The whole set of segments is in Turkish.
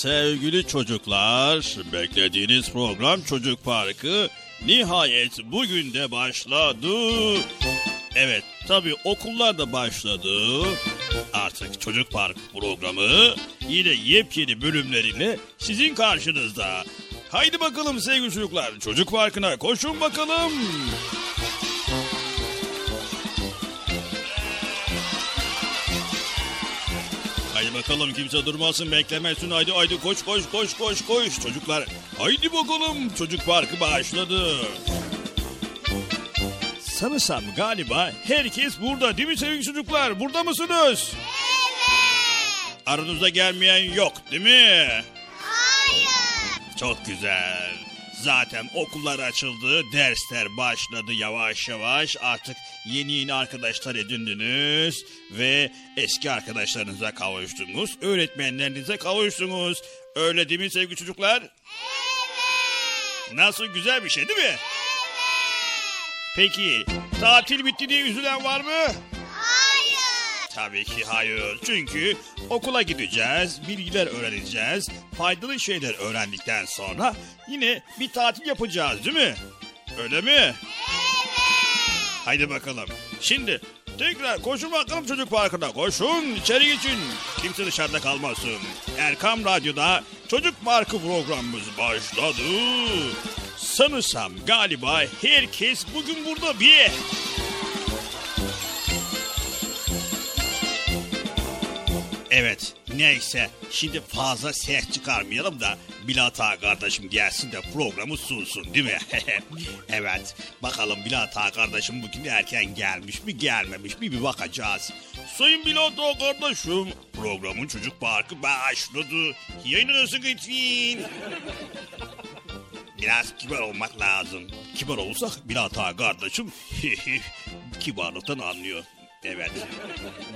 Sevgili çocuklar, beklediğiniz program Çocuk Parkı nihayet bugün de başladı. Evet, tabii okullar da başladı. Artık Çocuk Park programı yine yepyeni bölümleriyle sizin karşınızda. Haydi bakalım sevgili çocuklar, Çocuk Parkı'na koşun bakalım. Bakalım kimse durmasın beklemesin haydi haydi koş koş koş koş koş çocuklar. Haydi bakalım çocuk parkı başladı. Sanırsam galiba herkes burada değil mi sevgili çocuklar? Burada mısınız? Evet. Aranızda gelmeyen yok değil mi? Hayır. Çok güzel. Zaten okullar açıldı, dersler başladı yavaş yavaş. Artık yeni yeni arkadaşlar edindiniz ve eski arkadaşlarınıza kavuştunuz. Öğretmenlerinize kavuştunuz. Öyle değil mi sevgili çocuklar? Evet. Nasıl güzel bir şey değil mi? Evet. Peki tatil bitti diye üzülen var mı? Tabii ki hayır. Çünkü okula gideceğiz, bilgiler öğreneceğiz. Faydalı şeyler öğrendikten sonra yine bir tatil yapacağız değil mi? Öyle mi? Evet. Haydi bakalım. Şimdi tekrar koşun bakalım çocuk parkına. Koşun içeri geçin. Kimse dışarıda kalmasın. Erkam Radyo'da Çocuk Parkı programımız başladı. Sanırsam galiba herkes bugün burada bir. Evet neyse şimdi fazla ses çıkarmayalım da Bilata kardeşim gelsin de programı sunsun değil mi? evet bakalım Bilata kardeşim bugün erken gelmiş mi gelmemiş mi bir bakacağız. Sayın Bilata kardeşim programın çocuk parkı başladı. Yayınınızı getirin. Biraz kibar olmak lazım. Kibar olursak Bilata kardeşim kibarlıktan anlıyor. Evet.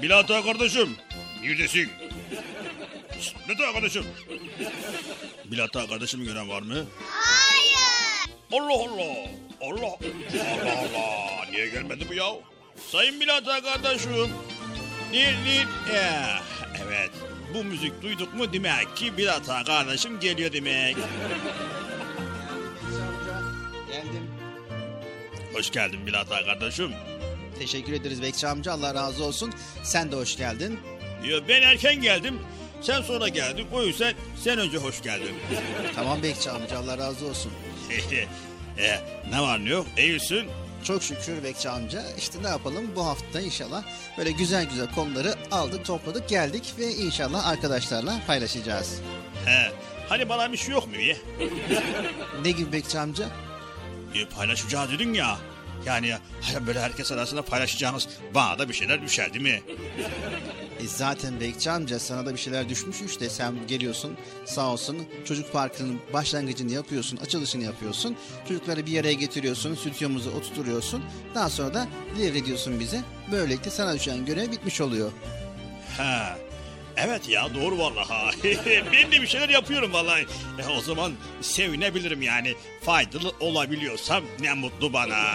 Bilata kardeşim neredesin? Ne arkadaşım? Bilata kardeşimi gören var mı? Hayır. Allah Allah. Allah. Allah Allah. Niye gelmedi bu ya? Sayın Bilata kardeşim. Nil nil. Eh, evet. Bu müzik duyduk mu demek ki Bilata kardeşim geliyor demek. Geldim. Hoş geldin Bilata kardeşim. Teşekkür ederiz Bekçi amca. Allah razı olsun. Sen de hoş geldin. Ya ben erken geldim. Sen sonra geldin. O yüzden sen önce hoş geldin. Tamam Bekçi amca. Allah razı olsun. e, ne var ne yok? İyisin. Çok şükür Bekçi amca. İşte ne yapalım bu hafta inşallah böyle güzel güzel konuları aldık, topladık, geldik ve inşallah arkadaşlarla paylaşacağız. He. Hani bana bir şey yok mu ya? Ne gibi Bekçi amca? E, paylaşacağız dedin ya. Yani böyle herkes arasında paylaşacağınız bana da bir şeyler düşer değil mi? E zaten Bekçi amca sana da bir şeyler düşmüş işte sen geliyorsun sağ olsun çocuk parkının başlangıcını yapıyorsun açılışını yapıyorsun çocukları bir araya getiriyorsun stüdyomuza oturtuyorsun daha sonra da devrediyorsun bize böylelikle sana düşen görev bitmiş oluyor. Ha. Evet ya doğru vallahi. ben de bir şeyler yapıyorum vallahi. E, o zaman sevinebilirim yani. Faydalı olabiliyorsam ne mutlu bana.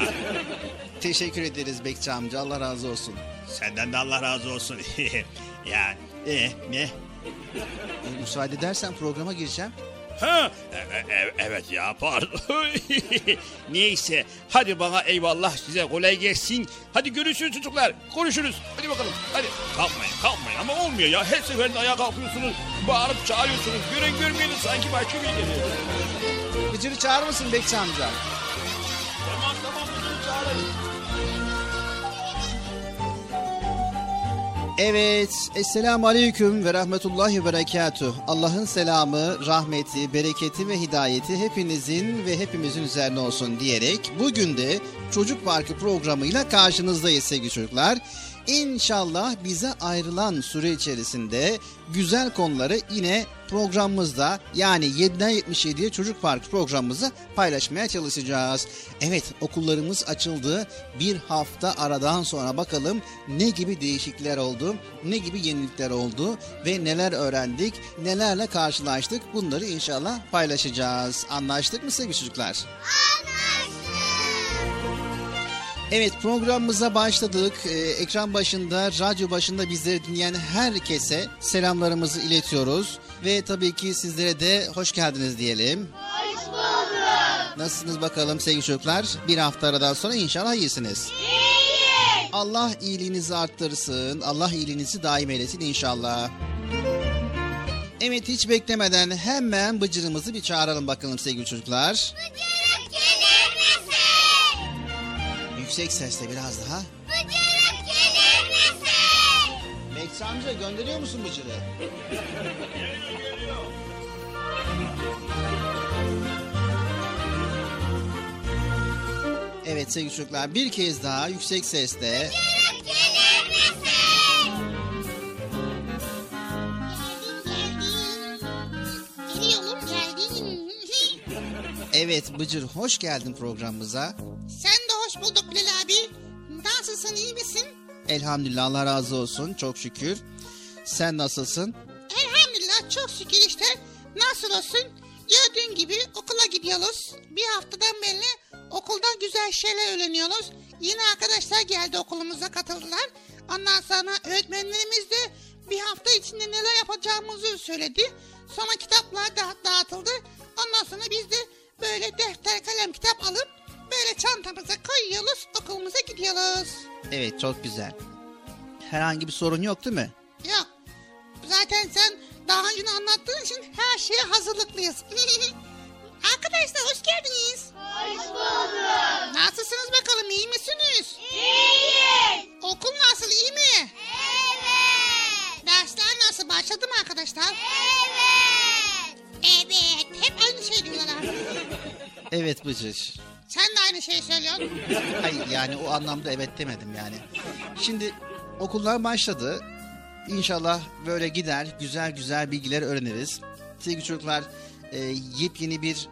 Teşekkür ederiz Bekçi amca Allah razı olsun. Senden de Allah razı olsun. ya e, ne? E, müsaade edersen programa gireceğim. Ha, e, e, evet ya pardon. Neyse hadi bana eyvallah size kolay gelsin. Hadi görüşürüz çocuklar. Konuşuruz. Hadi bakalım. Hadi kalkmayın kalkmayın ama olmuyor ya. Her seferinde ayağa kalkıyorsunuz. Bağırıp çağırıyorsunuz. Gören görmeyeni sanki başka bir geliyor. Bıcır'ı çağırır mısın Bekçi amca? Tamam tamam Bıcır'ı çağırın. Evet, Esselamu Aleyküm ve Rahmetullahi ve Berekatuh. Allah'ın selamı, rahmeti, bereketi ve hidayeti hepinizin ve hepimizin üzerine olsun diyerek bugün de Çocuk Parkı programıyla karşınızdayız sevgili çocuklar. İnşallah bize ayrılan süre içerisinde güzel konuları yine programımızda yani 7'den 77'ye Çocuk Park programımızı paylaşmaya çalışacağız. Evet okullarımız açıldı. Bir hafta aradan sonra bakalım ne gibi değişiklikler oldu, ne gibi yenilikler oldu ve neler öğrendik, nelerle karşılaştık bunları inşallah paylaşacağız. Anlaştık mı sevgili çocuklar? Evet programımıza başladık. Ee, ekran başında, radyo başında bizleri dinleyen herkese selamlarımızı iletiyoruz. Ve tabii ki sizlere de hoş geldiniz diyelim. Hoş bulduk. Nasılsınız bakalım sevgili çocuklar? Bir hafta aradan sonra inşallah iyisiniz. İyi. Allah iyiliğinizi arttırsın. Allah iyiliğinizi daim eylesin inşallah. Evet hiç beklemeden hemen bıcırımızı bir çağıralım bakalım sevgili çocuklar. Bıcırık gelir misin? Yüksek sesle biraz daha. Bıcırık gelir misin? Bekçi amca gönderiyor musun bıcırı? Evet sevgili çocuklar bir kez daha yüksek sesle. Bıcırık gelir misin? Geliyorum geldim. Evet Bıcır hoş geldin programımıza. Sen hoş bulduk Bilal abi. Nasılsın iyi misin? Elhamdülillah Allah razı olsun çok şükür. Sen nasılsın? Elhamdülillah çok şükür işte. Nasıl olsun? Gördüğün gibi okula gidiyoruz. Bir haftadan beri okulda güzel şeyler öğreniyoruz. Yeni arkadaşlar geldi okulumuza katıldılar. Ondan sonra öğretmenlerimiz de bir hafta içinde neler yapacağımızı söyledi. Sonra kitaplar da dağıtıldı. Ondan sonra biz de böyle defter kalem kitap alıp böyle çantamıza koyuyoruz okulumuza gidiyoruz. Evet çok güzel. Herhangi bir sorun yok değil mi? Yok. Zaten sen daha önce anlattığın için her şeye hazırlıklıyız. Arkadaşlar hoş geldiniz. Hoş bulduk. Nasılsınız bakalım iyi misiniz? İyiyiz. Okul nasıl iyi mi? Evet. Dersler nasıl başladı mı arkadaşlar? Evet. Evet. Hep aynı şey diyorlar. Evet Bıcır. Sen de aynı şeyi söylüyorsun. Hayır yani o anlamda evet demedim yani. Şimdi okullar başladı. İnşallah böyle gider güzel güzel bilgiler öğreniriz. Sevgili çocuklar e, yepyeni bir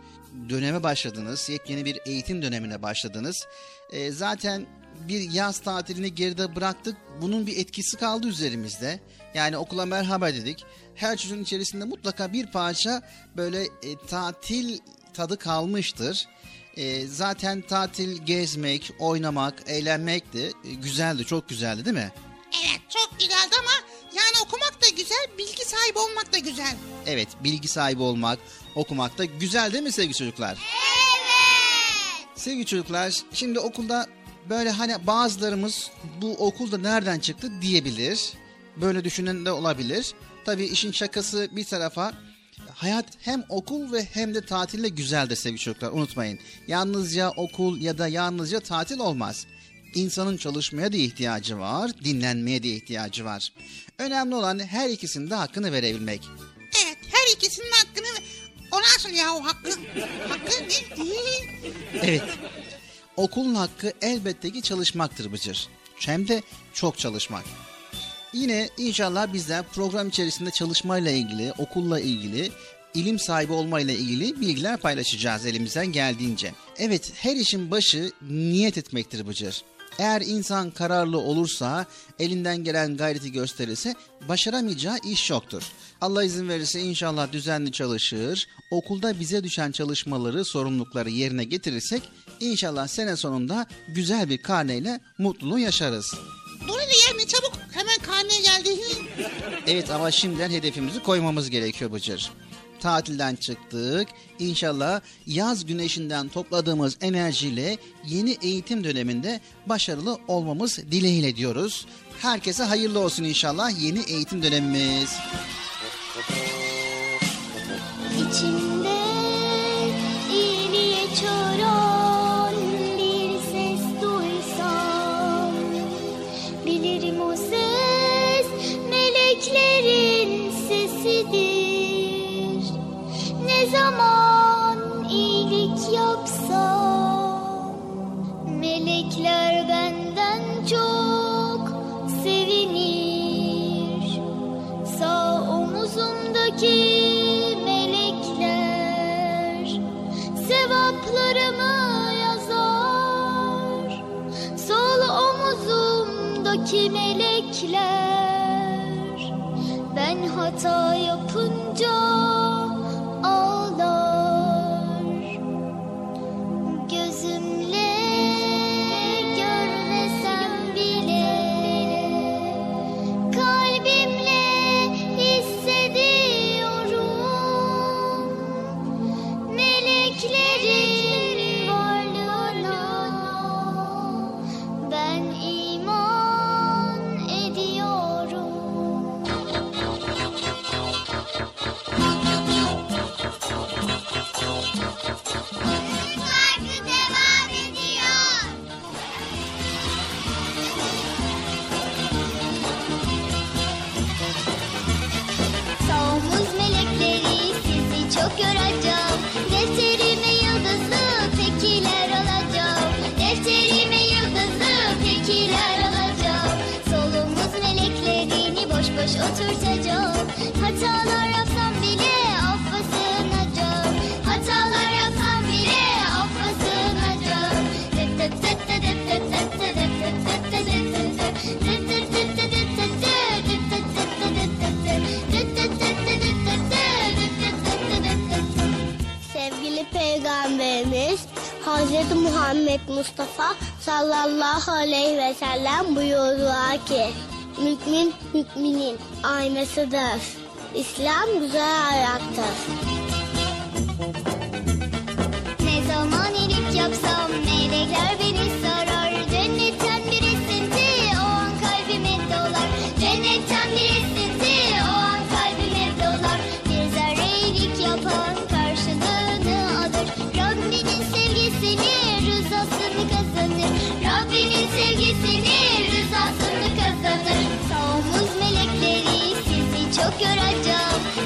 döneme başladınız. Yepyeni bir eğitim dönemine başladınız. E, zaten bir yaz tatilini geride bıraktık. Bunun bir etkisi kaldı üzerimizde. Yani okula merhaba dedik. Her çocuğun içerisinde mutlaka bir parça böyle e, tatil tadı kalmıştır. E, zaten tatil gezmek, oynamak, eğlenmekti. E, güzeldi, çok güzeldi değil mi? Evet çok güzeldi ama yani okumak da güzel, bilgi sahibi olmak da güzel. Evet, bilgi sahibi olmak, okumak da güzel değil mi sevgili çocuklar? Evet. Sevgili çocuklar, şimdi okulda böyle hani bazılarımız bu okulda nereden çıktı diyebilir. Böyle düşünen de olabilir. Tabii işin şakası bir tarafa. Hayat hem okul ve hem de tatille güzeldir sevgili çocuklar unutmayın. Yalnızca okul ya da yalnızca tatil olmaz. İnsanın çalışmaya da ihtiyacı var, dinlenmeye de ihtiyacı var. Önemli olan her ikisinin de hakkını verebilmek. Evet her ikisinin hakkını... O nasıl ya o hakkı? Hakkı ne? Evet. Okulun hakkı elbette ki çalışmaktır Bıcır. Hem de çok çalışmak. Yine inşallah bizler program içerisinde çalışmayla ilgili, okulla ilgili, ilim sahibi olmayla ilgili bilgiler paylaşacağız elimizden geldiğince. Evet her işin başı niyet etmektir Bıcır. Eğer insan kararlı olursa, elinden gelen gayreti gösterirse başaramayacağı iş yoktur. Allah izin verirse inşallah düzenli çalışır, okulda bize düşen çalışmaları, sorumlulukları yerine getirirsek inşallah sene sonunda güzel bir karneyle mutluluğu yaşarız. Dur hele yerine çabuk. Hemen karneye geldi. Evet ama şimdiden hedefimizi koymamız gerekiyor Bıcır. Tatilden çıktık. İnşallah yaz güneşinden topladığımız enerjiyle yeni eğitim döneminde başarılı olmamız dileğiyle diyoruz. Herkese hayırlı olsun inşallah yeni eğitim dönemimiz. İçimde iyiliğe çağıran çiçeklerin sesidir. Ne zaman iyilik yapsam, melekler benden çok sevinir. Sağ omuzumdaki melekler sevaplarımı yazar. Sol omuzumdaki melekler ben hataya yapınca Alem buyurdular ki mümin müminin aynasıdır. İslam güzel ayaktır.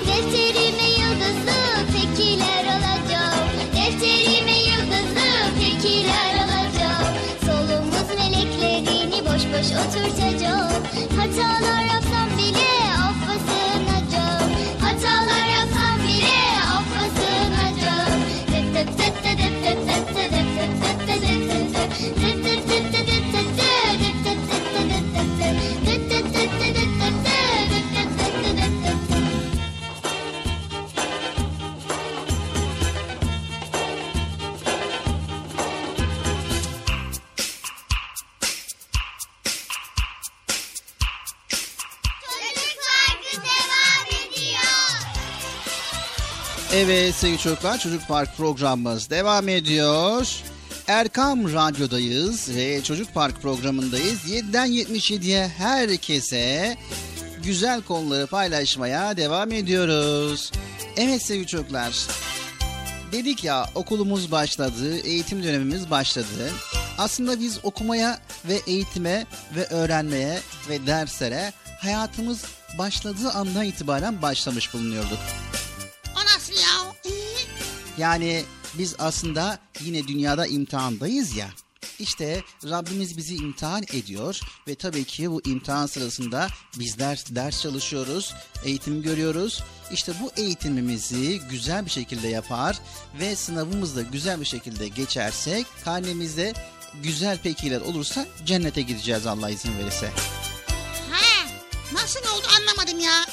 Defterime yıldızlı tekiler alacağım. Defterime yıldızlı tekiler alacağım. Solumuz meleklerini boş boş oturtacağım. Hatalar sevgili çocuklar Çocuk Park programımız devam ediyor. Erkam Radyo'dayız ve Çocuk Park programındayız. 7'den 77'ye herkese güzel konuları paylaşmaya devam ediyoruz. Evet sevgili çocuklar. Dedik ya okulumuz başladı, eğitim dönemimiz başladı. Aslında biz okumaya ve eğitime ve öğrenmeye ve derslere hayatımız başladığı andan itibaren başlamış bulunuyorduk. Yani biz aslında yine dünyada imtihandayız ya. İşte Rabbimiz bizi imtihan ediyor ve tabii ki bu imtihan sırasında bizler ders çalışıyoruz, eğitim görüyoruz. İşte bu eğitimimizi güzel bir şekilde yapar ve sınavımızda güzel bir şekilde geçersek, karnemizde güzel pekiler olursa cennete gideceğiz Allah izin verirse. ha, nasıl oldu anlamadım ya.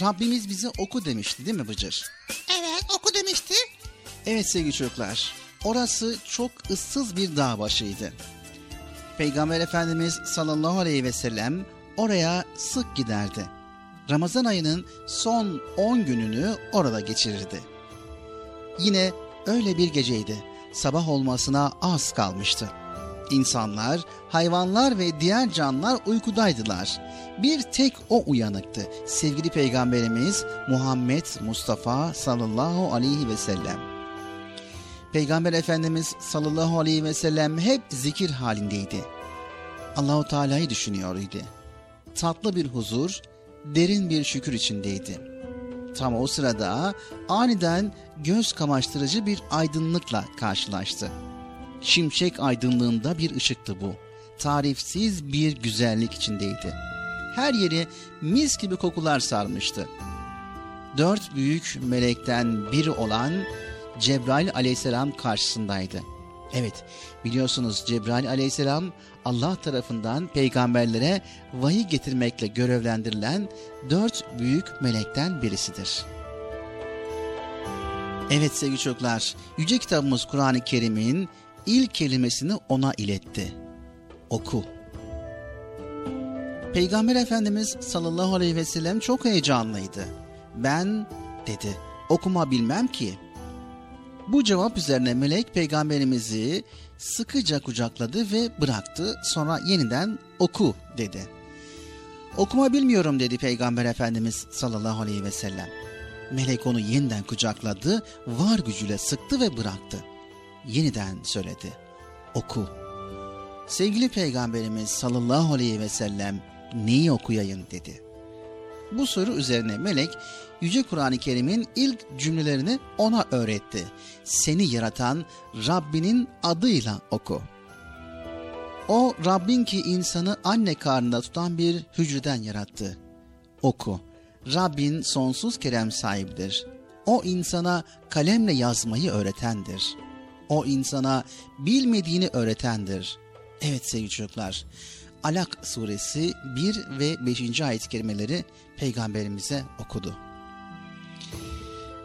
Rabbimiz bize oku demişti değil mi Bıcır? Evet oku demişti. Evet sevgili çocuklar, orası çok ıssız bir dağ başıydı. Peygamber Efendimiz sallallahu aleyhi ve sellem oraya sık giderdi. Ramazan ayının son 10 gününü orada geçirirdi. Yine öyle bir geceydi. Sabah olmasına az kalmıştı. İnsanlar, hayvanlar ve diğer canlılar uykudaydılar. Bir tek o uyanıktı. Sevgili Peygamberimiz Muhammed Mustafa sallallahu aleyhi ve sellem. Peygamber Efendimiz sallallahu aleyhi ve sellem hep zikir halindeydi. Allahu Teala'yı düşünüyordu. Tatlı bir huzur, derin bir şükür içindeydi. Tam o sırada aniden göz kamaştırıcı bir aydınlıkla karşılaştı. Şimşek aydınlığında bir ışıktı bu. Tarifsiz bir güzellik içindeydi. Her yeri mis gibi kokular sarmıştı. Dört büyük melekten biri olan Cebrail aleyhisselam karşısındaydı. Evet biliyorsunuz Cebrail aleyhisselam Allah tarafından peygamberlere vahiy getirmekle görevlendirilen dört büyük melekten birisidir. Evet sevgili çocuklar, Yüce kitabımız Kur'an-ı Kerim'in ilk kelimesini ona iletti. Oku. Peygamber Efendimiz sallallahu aleyhi ve sellem çok heyecanlıydı. Ben dedi okuma bilmem ki. Bu cevap üzerine melek peygamberimizi sıkıca kucakladı ve bıraktı. Sonra yeniden oku dedi. Okuma bilmiyorum dedi peygamber efendimiz sallallahu aleyhi ve sellem. Melek onu yeniden kucakladı, var gücüyle sıktı ve bıraktı. Yeniden söyledi. Oku. Sevgili peygamberimiz sallallahu aleyhi ve sellem neyi okuyayım dedi. Bu soru üzerine melek Yüce Kur'an-ı Kerim'in ilk cümlelerini ona öğretti. Seni yaratan Rabbinin adıyla oku. O Rabbin ki insanı anne karnında tutan bir hücreden yarattı. Oku. Rabbin sonsuz kerem sahibidir. O insana kalemle yazmayı öğretendir. O insana bilmediğini öğretendir. Evet sevgili çocuklar, Alak suresi 1 ve 5. ayet kelimeleri peygamberimize okudu.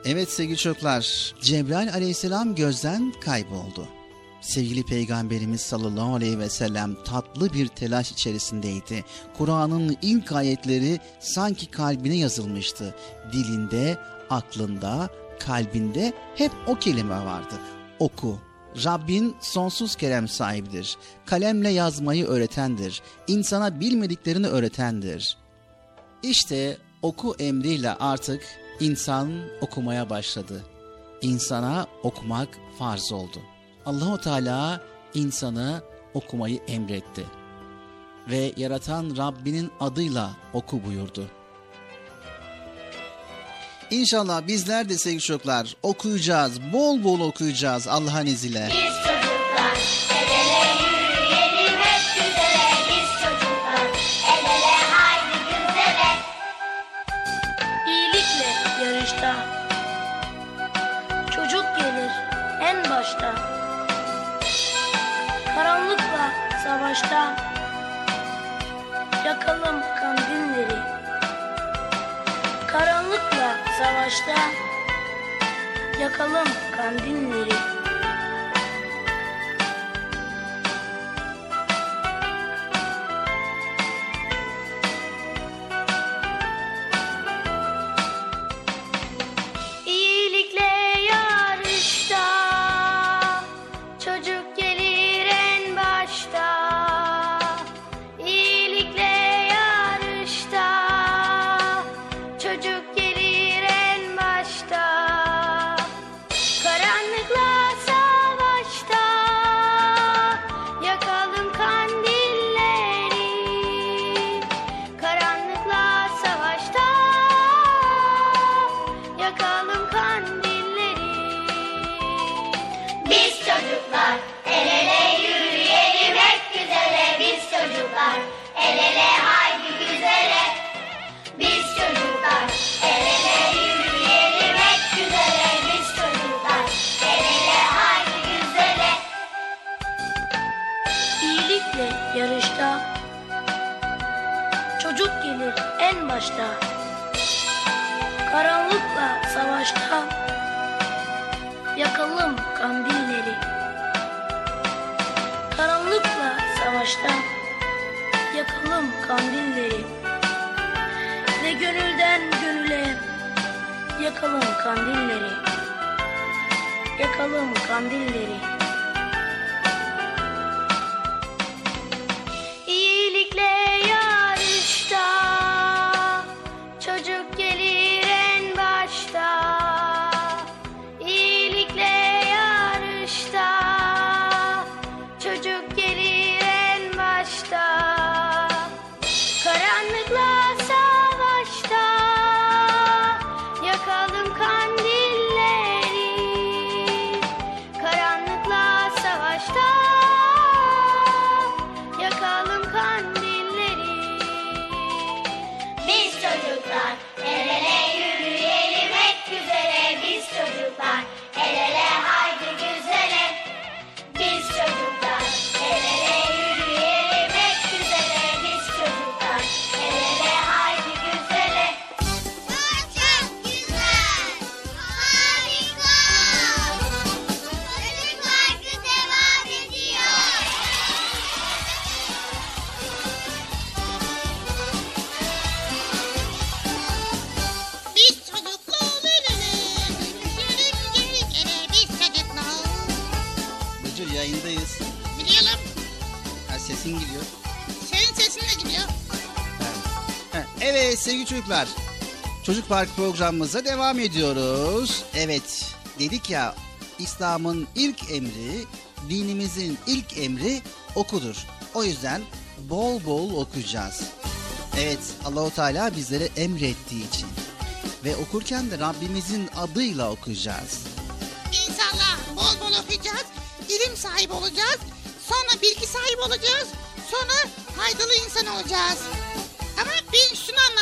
Evet sevgili çocuklar, Cebrail aleyhisselam gözden kayboldu. Sevgili Peygamberimiz sallallahu aleyhi ve sellem tatlı bir telaş içerisindeydi. Kur'an'ın ilk ayetleri sanki kalbine yazılmıştı. Dilinde, aklında, kalbinde hep o kelime vardı. Oku, Rabbin sonsuz kerem sahibidir. Kalemle yazmayı öğretendir. İnsana bilmediklerini öğretendir. İşte oku emriyle artık insan okumaya başladı. İnsana okumak farz oldu. Allahu Teala insanı okumayı emretti. Ve yaratan Rabbinin adıyla oku buyurdu. İnşallah bizler de sevgili çocuklar okuyacağız, bol bol okuyacağız Allah'ın izniyle. Savaşta Yakalım kandilleri yarışta Çocuk gelir en başta. Karanlıkla savaşta Yakalım kandilleri. Karanlıkla savaşta Yakalım kandilleri. Ve gönülden gönüle Yakalım kandilleri. Yakalım kandilleri çocuklar. Çocuk Park programımıza devam ediyoruz. Evet dedik ya İslam'ın ilk emri, dinimizin ilk emri okudur. O yüzden bol bol okuyacağız. Evet Allahu Teala bizlere emrettiği için ve okurken de Rabbimizin adıyla okuyacağız. İnşallah bol bol okuyacağız. ilim sahibi olacağız. Sonra bilgi sahibi olacağız. Sonra faydalı insan olacağız.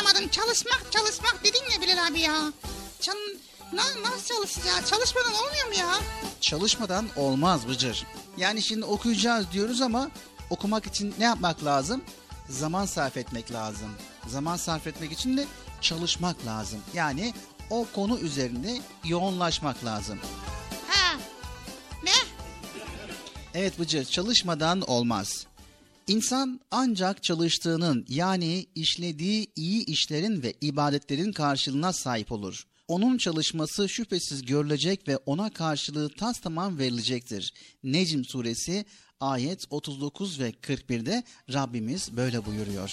Anlamadım. Çalışmak çalışmak dedin ya Bilal abi ya. Çal Na- nasıl çalışacağız? Çalışmadan olmuyor mu ya? Çalışmadan olmaz Bıcır. Yani şimdi okuyacağız diyoruz ama okumak için ne yapmak lazım? Zaman sarf etmek lazım. Zaman sarf etmek için de çalışmak lazım. Yani o konu üzerinde yoğunlaşmak lazım. Ha. Ne? Evet Bıcır çalışmadan olmaz. İnsan ancak çalıştığının yani işlediği iyi işlerin ve ibadetlerin karşılığına sahip olur. Onun çalışması şüphesiz görülecek ve ona karşılığı tas tamam verilecektir. Necm suresi ayet 39 ve 41'de Rabbimiz böyle buyuruyor.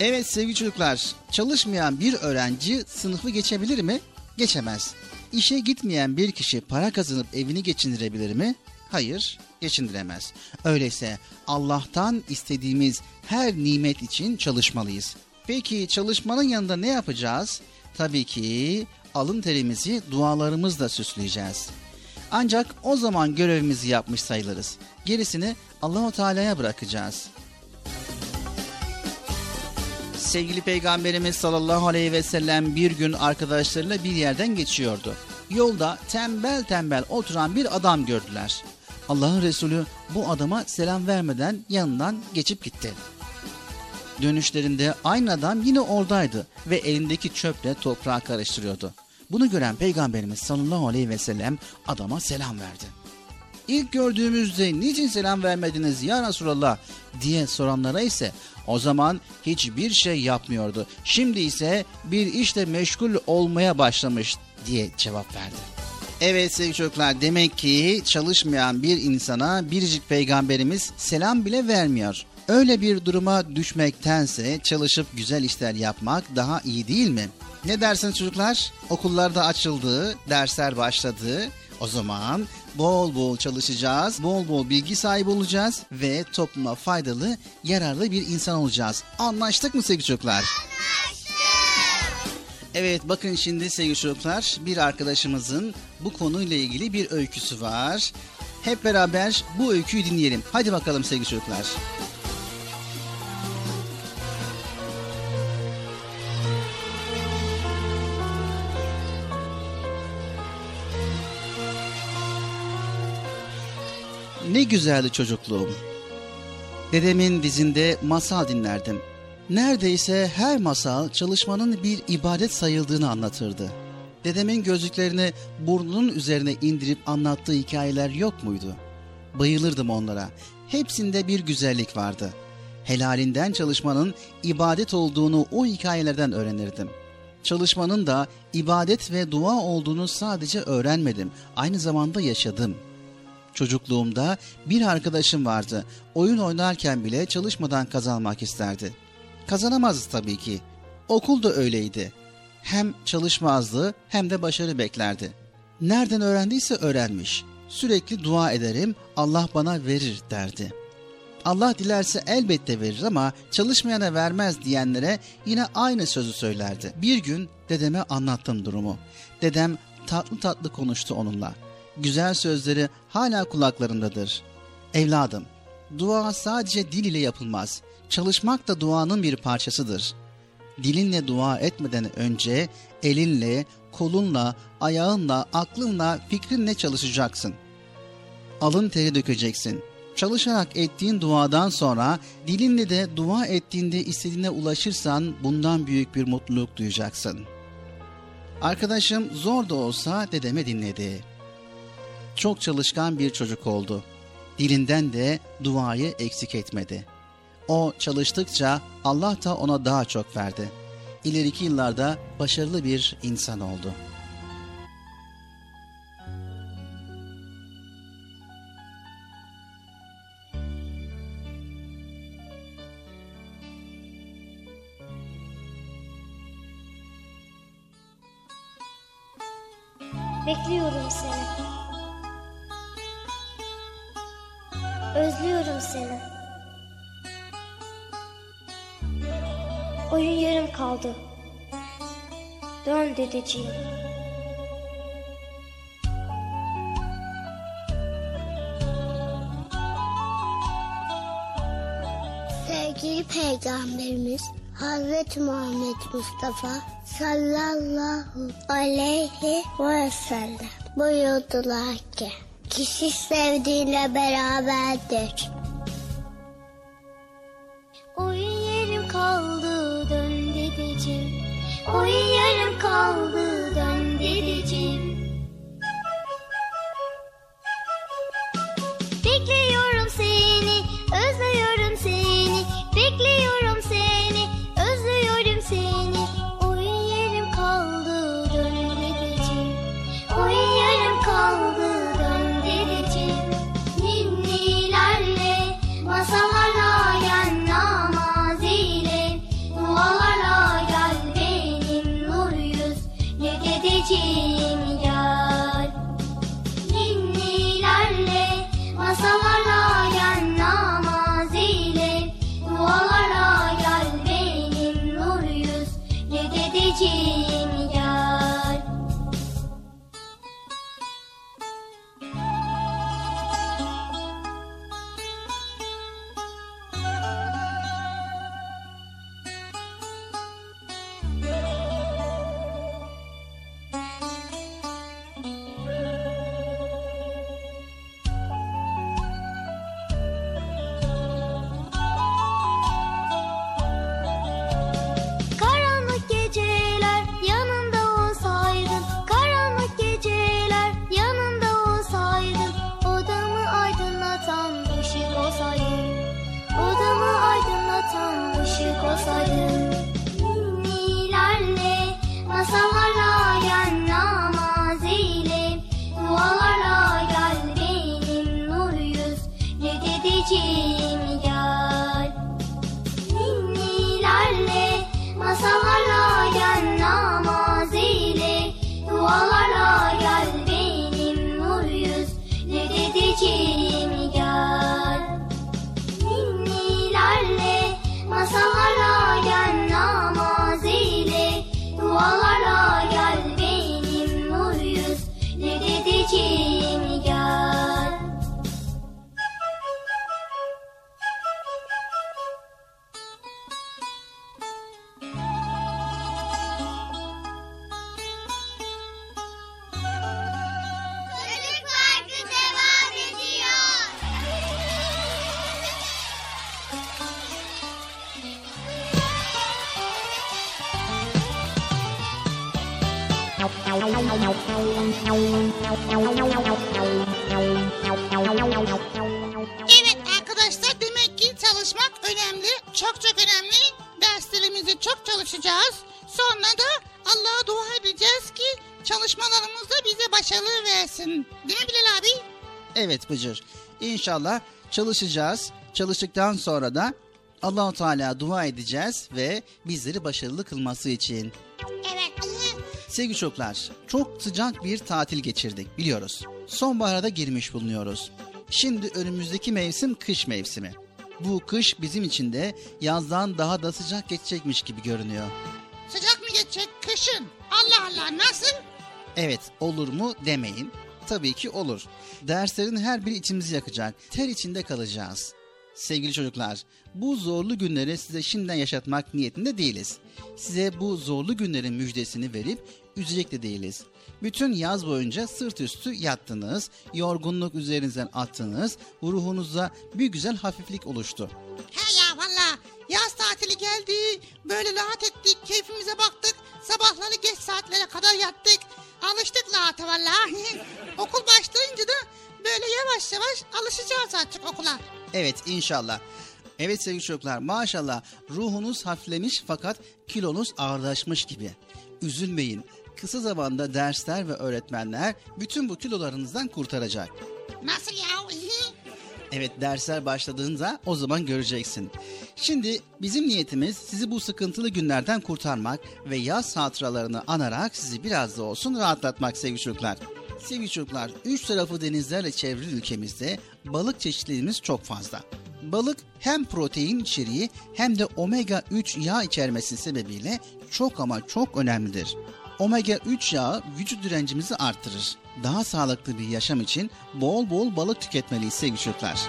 Evet sevgili çocuklar, çalışmayan bir öğrenci sınıfı geçebilir mi? Geçemez. İşe gitmeyen bir kişi para kazanıp evini geçindirebilir mi? Hayır, geçindiremez. Öyleyse Allah'tan istediğimiz her nimet için çalışmalıyız. Peki çalışmanın yanında ne yapacağız? Tabii ki alın terimizi dualarımızla süsleyeceğiz. Ancak o zaman görevimizi yapmış sayılırız. Gerisini Allahu Teala'ya bırakacağız. Sevgili Peygamberimiz sallallahu aleyhi ve sellem bir gün arkadaşlarıyla bir yerden geçiyordu. Yolda tembel tembel oturan bir adam gördüler. Allah'ın Resulü bu adama selam vermeden yanından geçip gitti. Dönüşlerinde aynı adam yine oradaydı ve elindeki çöple toprağı karıştırıyordu. Bunu gören Peygamberimiz sallallahu aleyhi ve sellem adama selam verdi. İlk gördüğümüzde niçin selam vermediniz ya Resulallah diye soranlara ise o zaman hiçbir şey yapmıyordu. Şimdi ise bir işle meşgul olmaya başlamış diye cevap verdi. Evet sevgili çocuklar demek ki çalışmayan bir insana biricik peygamberimiz selam bile vermiyor. Öyle bir duruma düşmektense çalışıp güzel işler yapmak daha iyi değil mi? Ne dersiniz çocuklar? Okullarda açıldı, dersler başladı. O zaman bol bol çalışacağız, bol bol bilgi sahibi olacağız ve topluma faydalı, yararlı bir insan olacağız. Anlaştık mı sevgili çocuklar? Evet bakın şimdi sevgili çocuklar bir arkadaşımızın bu konuyla ilgili bir öyküsü var. Hep beraber bu öyküyü dinleyelim. Hadi bakalım sevgili çocuklar. Ne güzeldi çocukluğum. Dedemin dizinde masal dinlerdim. Neredeyse her masal çalışmanın bir ibadet sayıldığını anlatırdı. Dedemin gözlüklerini burnunun üzerine indirip anlattığı hikayeler yok muydu? Bayılırdım onlara. Hepsinde bir güzellik vardı. Helalinden çalışmanın ibadet olduğunu o hikayelerden öğrenirdim. Çalışmanın da ibadet ve dua olduğunu sadece öğrenmedim, aynı zamanda yaşadım.'' Çocukluğumda bir arkadaşım vardı. Oyun oynarken bile çalışmadan kazanmak isterdi. Kazanamazdı tabii ki. Okul da öyleydi. Hem çalışmazdı hem de başarı beklerdi. Nereden öğrendiyse öğrenmiş. Sürekli dua ederim, Allah bana verir derdi. Allah dilerse elbette verir ama çalışmayana vermez diyenlere yine aynı sözü söylerdi. Bir gün dedeme anlattım durumu. Dedem tatlı tatlı konuştu onunla güzel sözleri hala kulaklarındadır. Evladım, dua sadece dil ile yapılmaz. Çalışmak da duanın bir parçasıdır. Dilinle dua etmeden önce elinle, kolunla, ayağınla, aklınla, fikrinle çalışacaksın. Alın teri dökeceksin. Çalışarak ettiğin duadan sonra dilinle de dua ettiğinde istediğine ulaşırsan bundan büyük bir mutluluk duyacaksın. Arkadaşım zor da olsa dedeme dinledi çok çalışkan bir çocuk oldu. Dilinden de duayı eksik etmedi. O çalıştıkça Allah da ona daha çok verdi. İleriki yıllarda başarılı bir insan oldu. Bekliyorum seni. Özlüyorum seni. Oyun yarım kaldı. Dön dedeciğim. Sevgili Peygamberimiz Hazreti Muhammed Mustafa sallallahu aleyhi ve sellem buyurdular ki kişi sevdiğiyle beraberdir. Oyun yarım kaldı. Oyun yarım kaldı dön. Bekliyorum seni, özlüyorum seni. Bekliyorum seni, Evet Bıcır. İnşallah çalışacağız. Çalıştıktan sonra da Allahu Teala dua edeceğiz ve bizleri başarılı kılması için. Evet. Sevgili çocuklar, çok sıcak bir tatil geçirdik biliyoruz. Sonbahara da girmiş bulunuyoruz. Şimdi önümüzdeki mevsim kış mevsimi. Bu kış bizim için de yazdan daha da sıcak geçecekmiş gibi görünüyor. Sıcak mı geçecek kışın? Allah Allah nasıl? Evet, olur mu demeyin. Tabii ki olur. Derslerin her biri içimizi yakacak. Ter içinde kalacağız. Sevgili çocuklar, bu zorlu günleri size şimdiden yaşatmak niyetinde değiliz. Size bu zorlu günlerin müjdesini verip üzecek de değiliz. Bütün yaz boyunca sırt üstü yattınız, yorgunluk üzerinizden attınız, ruhunuza bir güzel hafiflik oluştu. He ya valla yaz tatili geldi. Böyle rahat ettik, keyfimize baktık. Sabahları geç saatlere kadar yattık. Alıştık rahata valla. Okul başlayınca da böyle yavaş yavaş alışacağız artık okula. Evet inşallah. Evet sevgili çocuklar maşallah ruhunuz hafiflemiş fakat kilonuz ağırlaşmış gibi. Üzülmeyin. Kısa zamanda dersler ve öğretmenler bütün bu kilolarınızdan kurtaracak. Nasıl ya? Evet dersler başladığında o zaman göreceksin. Şimdi bizim niyetimiz sizi bu sıkıntılı günlerden kurtarmak ve yaz hatıralarını anarak sizi biraz da olsun rahatlatmak sevgili çocuklar. Sevgili çocuklar, üç tarafı denizlerle çevrili ülkemizde balık çeşitliliğimiz çok fazla. Balık hem protein içeriği hem de omega 3 yağ içermesi sebebiyle çok ama çok önemlidir. Omega 3 yağı vücut direncimizi arttırır. Daha sağlıklı bir yaşam için bol bol balık tüketmeliyiz sevgili çocuklar.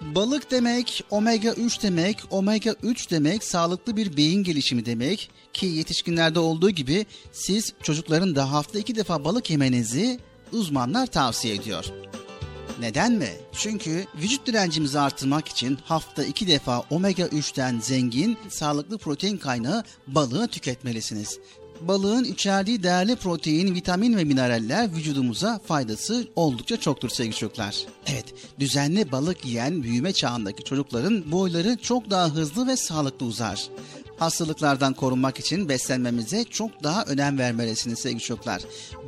Balık demek, omega 3 demek, omega 3 demek sağlıklı bir beyin gelişimi demek ki yetişkinlerde olduğu gibi siz çocukların da hafta iki defa balık yemenizi uzmanlar tavsiye ediyor. Neden mi? Çünkü vücut direncimizi artırmak için hafta iki defa omega 3'ten zengin sağlıklı protein kaynağı balığı tüketmelisiniz. Balığın içerdiği değerli protein, vitamin ve mineraller vücudumuza faydası oldukça çoktur sevgili çocuklar. Evet, düzenli balık yiyen büyüme çağındaki çocukların boyları çok daha hızlı ve sağlıklı uzar. Hastalıklardan korunmak için beslenmemize çok daha önem vermelisiniz sevgili çocuklar.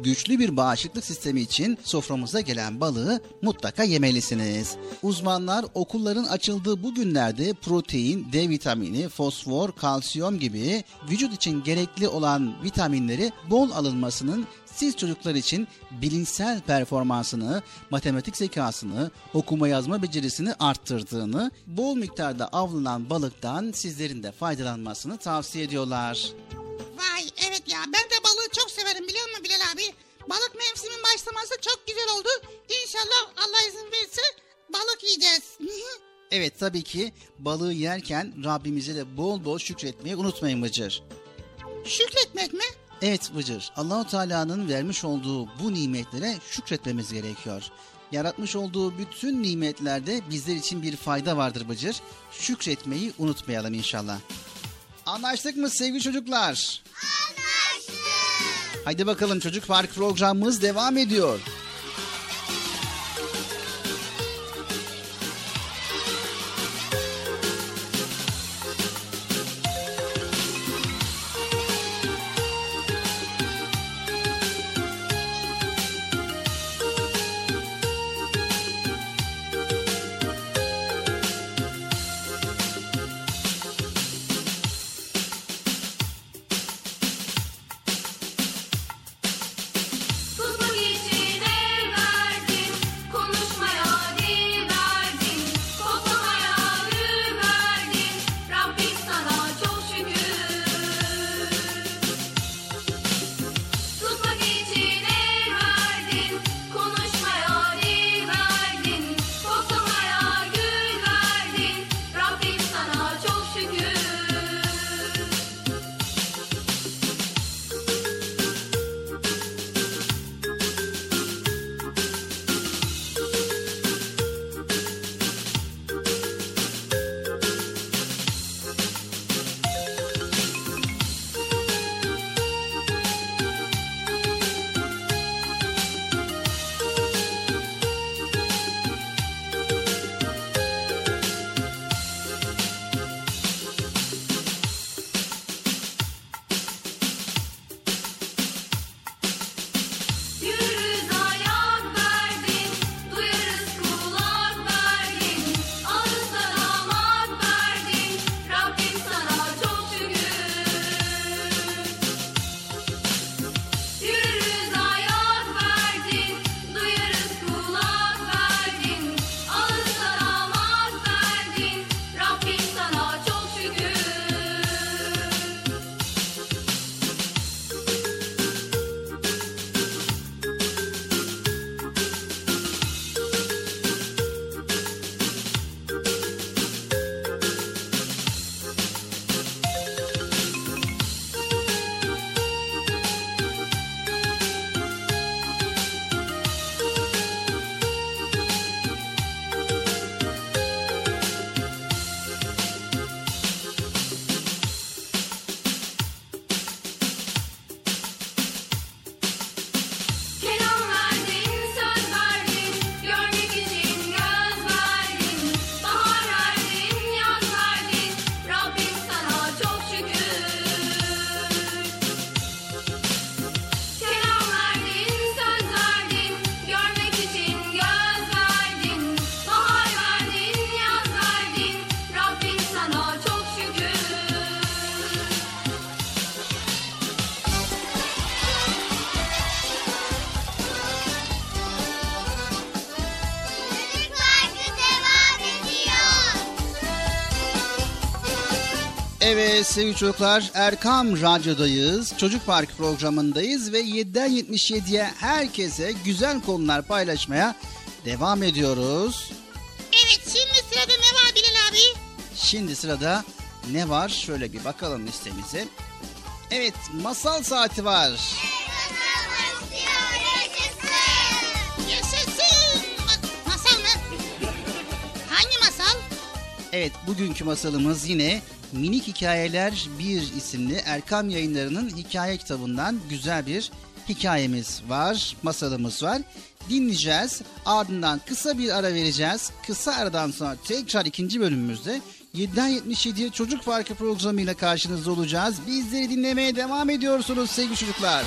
Güçlü bir bağışıklık sistemi için soframıza gelen balığı mutlaka yemelisiniz. Uzmanlar okulların açıldığı bu günlerde protein, D vitamini, fosfor, kalsiyum gibi vücut için gerekli olan vitaminleri bol alınmasının siz çocuklar için bilinçsel performansını, matematik zekasını, okuma yazma becerisini arttırdığını, bol miktarda avlanan balıktan sizlerin de faydalanmasını tavsiye ediyorlar. Vay evet ya ben de balığı çok severim biliyor musun Bilal abi? Balık mevsimin başlaması çok güzel oldu. İnşallah Allah izin verirse balık yiyeceğiz. Evet tabii ki balığı yerken Rabbimize de bol bol şükretmeyi unutmayın Bıcır. Şükretmek mi? Evet Bıcır, Allahu Teala'nın vermiş olduğu bu nimetlere şükretmemiz gerekiyor. Yaratmış olduğu bütün nimetlerde bizler için bir fayda vardır Bıcır. Şükretmeyi unutmayalım inşallah. Anlaştık mı sevgili çocuklar? Anlaştık. Haydi bakalım Çocuk Park programımız devam ediyor. Evet sevgili çocuklar Erkam Radyo'dayız. Çocuk Park programındayız ve 7'den 77'ye herkese güzel konular paylaşmaya devam ediyoruz. Evet şimdi sırada ne var Bilal abi? Şimdi sırada ne var? Şöyle bir bakalım listemize. Evet masal saati var. Yaşasın. Ma- masal mı? Hangi masal? Evet bugünkü masalımız yine Minik Hikayeler 1 isimli Erkam Yayınları'nın hikaye kitabından güzel bir hikayemiz var, masalımız var. Dinleyeceğiz. Ardından kısa bir ara vereceğiz. Kısa aradan sonra tekrar ikinci bölümümüzde 7'den 77'ye Çocuk Parkı programıyla karşınızda olacağız. Bizleri dinlemeye devam ediyorsunuz sevgili çocuklar.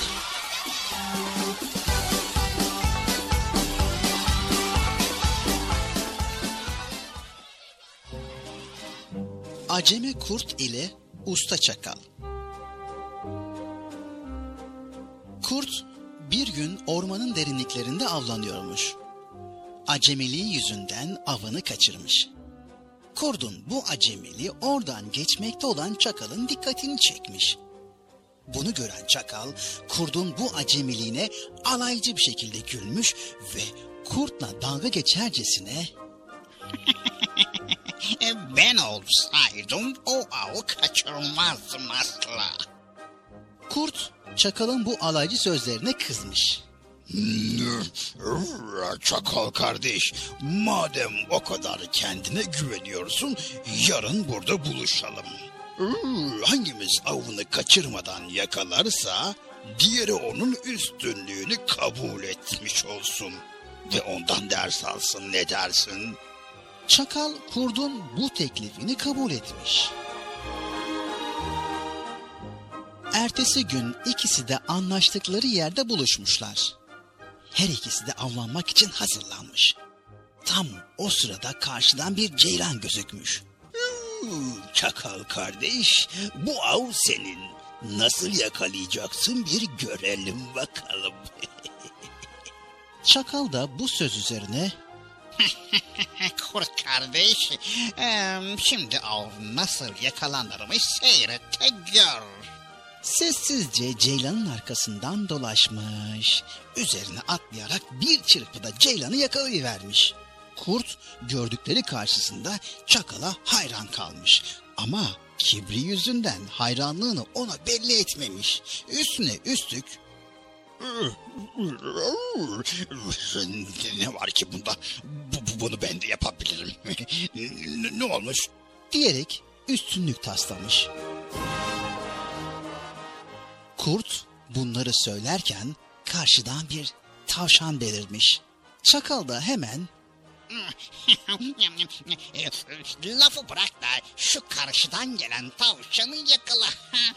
Aceme kurt ile usta çakal. Kurt bir gün ormanın derinliklerinde avlanıyormuş. Acemiliği yüzünden avını kaçırmış. Kurdun bu acemiliği oradan geçmekte olan çakalın dikkatini çekmiş. Bunu gören çakal kurdun bu acemiliğine alaycı bir şekilde gülmüş ve kurtla dalga geçercesine Ben olsaydım o avı kaçırmazdım asla. Kurt çakalın bu alaycı sözlerine kızmış. Çakal kardeş, madem o kadar kendine güveniyorsun, yarın burada buluşalım. Hangimiz avını kaçırmadan yakalarsa, diğeri onun üstünlüğünü kabul etmiş olsun. Ve ondan ders alsın ne dersin? Çakal kurdun bu teklifini kabul etmiş. Ertesi gün ikisi de anlaştıkları yerde buluşmuşlar. Her ikisi de avlanmak için hazırlanmış. Tam o sırada karşıdan bir ceylan gözükmüş. Çakal kardeş, bu av senin. Nasıl yakalayacaksın bir görelim bakalım. Çakal da bu söz üzerine Kurt kardeş, şimdi av nasıl yakalanırmış seyret gör. sessizce ceylanın arkasından dolaşmış. Üzerine atlayarak bir çırpıda ceylanı yakalayıvermiş. Kurt gördükleri karşısında çakala hayran kalmış. Ama kibri yüzünden hayranlığını ona belli etmemiş. Üstüne üstlük ne var ki bunda? Bu, bu- bunu ben de yapabilirim. ne, olmuş? diyerek üstünlük taslamış. Kurt bunları söylerken karşıdan bir tavşan belirmiş. Çakal da hemen Lafı bırak da şu karşıdan gelen tavşanı yakala.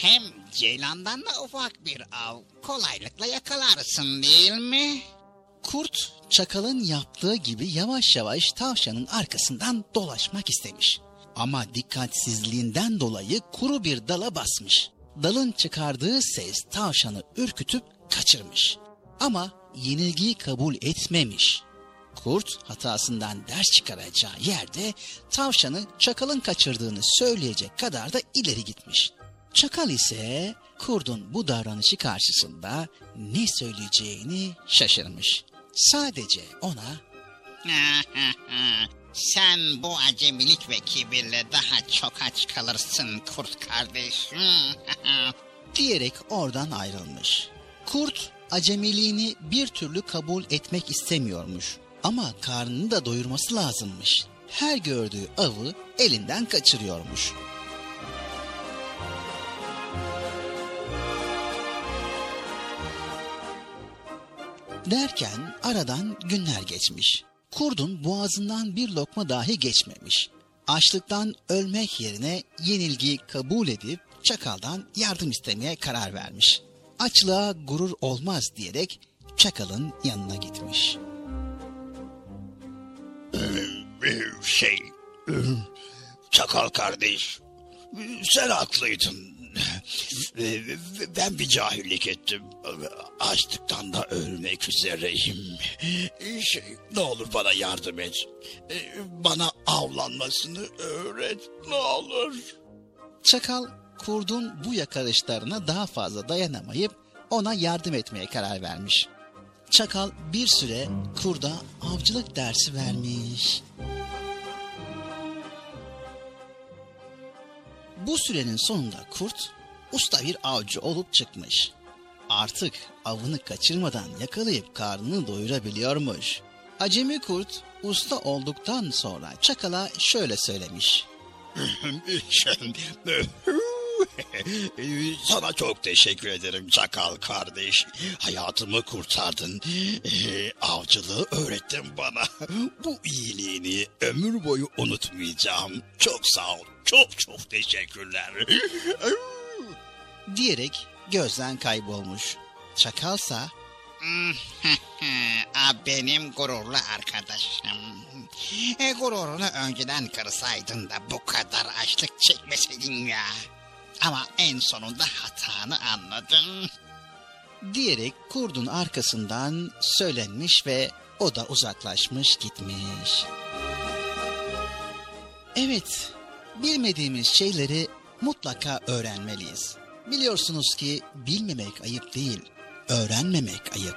Hem ceylandan da ufak bir av kolaylıkla yakalarsın değil mi? kurt çakalın yaptığı gibi yavaş yavaş tavşanın arkasından dolaşmak istemiş. Ama dikkatsizliğinden dolayı kuru bir dala basmış. Dalın çıkardığı ses tavşanı ürkütüp kaçırmış. Ama yenilgiyi kabul etmemiş. Kurt hatasından ders çıkaracağı yerde tavşanı çakalın kaçırdığını söyleyecek kadar da ileri gitmiş. Çakal ise kurdun bu davranışı karşısında ne söyleyeceğini şaşırmış. Sadece ona Sen bu acemilik ve kibirle daha çok aç kalırsın kurt kardeş. diyerek oradan ayrılmış. Kurt acemiliğini bir türlü kabul etmek istemiyormuş. Ama karnını da doyurması lazımmış. Her gördüğü avı elinden kaçırıyormuş. Derken aradan günler geçmiş. Kurdun boğazından bir lokma dahi geçmemiş. Açlıktan ölmek yerine yenilgiyi kabul edip çakaldan yardım istemeye karar vermiş. Açlığa gurur olmaz diyerek çakalın yanına gitmiş. Ee, Şey, çakal kardeş, sen haklıydın. Ee, Ben bir cahillik ettim. Açlıktan da ölmek üzereyim. Şey, ne olur bana yardım et. Ee, Bana avlanmasını öğret, ne olur. Çakal kurdun bu yakarışlarına daha fazla dayanamayıp ona yardım etmeye karar vermiş. Çakal bir süre kurda avcılık dersi vermiş. Bu sürenin sonunda kurt usta bir avcı olup çıkmış. Artık avını kaçırmadan yakalayıp karnını doyurabiliyormuş. Acemi kurt usta olduktan sonra çakala şöyle söylemiş. Sana çok teşekkür ederim Çakal kardeş. Hayatımı kurtardın. Ee, Avcılığı öğrettin bana. Bu iyiliğini ömür boyu unutmayacağım. Çok sağ ol. Çok çok teşekkürler. diyerek gözden kaybolmuş. Çakalsa Aa, Benim gururlu arkadaşım. E, gururunu önceden kırsaydın da bu kadar açlık çekmeseydin ya. Ama en sonunda hatanı anladın. diyerek kurdun arkasından söylenmiş ve o da uzaklaşmış gitmiş. Evet, bilmediğimiz şeyleri mutlaka öğrenmeliyiz. Biliyorsunuz ki bilmemek ayıp değil, öğrenmemek ayıp.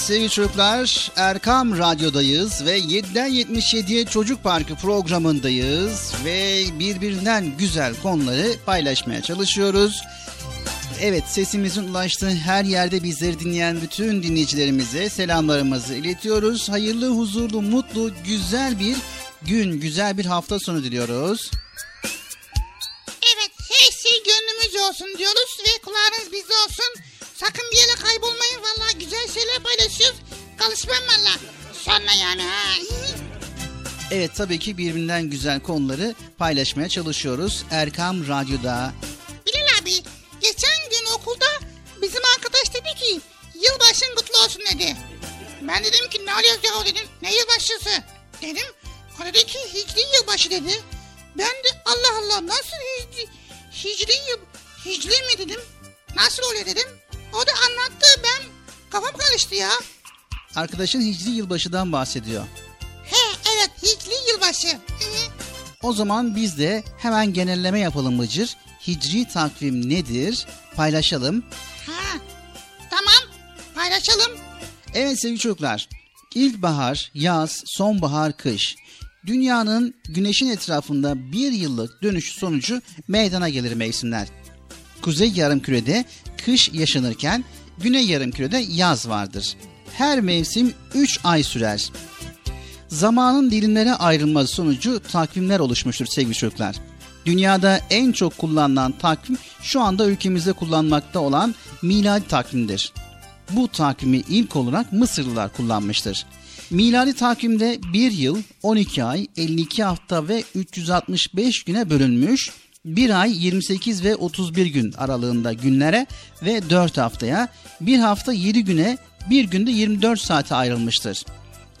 Evet sevgili çocuklar Erkam Radyo'dayız ve 7'den 77'ye Çocuk Parkı programındayız ve birbirinden güzel konuları paylaşmaya çalışıyoruz. Evet sesimizin ulaştığı her yerde bizleri dinleyen bütün dinleyicilerimize selamlarımızı iletiyoruz. Hayırlı, huzurlu, mutlu, güzel bir gün, güzel bir hafta sonu diliyoruz. Evet her şey gönlümüz olsun diyoruz ve kulağınız bizde olsun. Sakın bir yere kaybolmayın valla güzel şeyler paylaşıyoruz. Kalışmam valla. Sonra yani ha. Evet tabii ki birbirinden güzel konuları paylaşmaya çalışıyoruz Erkam Radyo'da. Bilal abi geçen gün okulda bizim arkadaş dedi ki yılbaşın kutlu olsun dedi. Ben dedim ki ne alıyoruz ya dedim. Ne yılbaşısı? Dedim. O dedi ki hicri yılbaşı dedi. Ben de Allah Allah nasıl hicri, hicri yıl, hicri mi dedim. Nasıl oluyor dedim. O da anlattı ben kafam karıştı ya. Arkadaşın Hicri yılbaşıdan bahsediyor. He evet hicri yılbaşı. Hı. O zaman biz de hemen genelleme yapalım Bıcır. Hicri takvim nedir? Paylaşalım. Ha tamam paylaşalım. Evet sevgili çocuklar. İlkbahar, yaz, sonbahar, kış. Dünyanın güneşin etrafında bir yıllık dönüş sonucu meydana gelir mevsimler. Kuzey yarımkürede kış yaşanırken güney yarımkürede yaz vardır. Her mevsim 3 ay sürer. Zamanın dilimlere ayrılması sonucu takvimler oluşmuştur sevgili çocuklar. Dünyada en çok kullanılan takvim şu anda ülkemizde kullanmakta olan miladi takvimdir. Bu takvimi ilk olarak Mısırlılar kullanmıştır. Miladi takvimde 1 yıl, 12 ay, 52 hafta ve 365 güne bölünmüş. Bir ay 28 ve 31 gün aralığında günlere ve 4 haftaya, bir hafta 7 güne, bir günde 24 saate ayrılmıştır.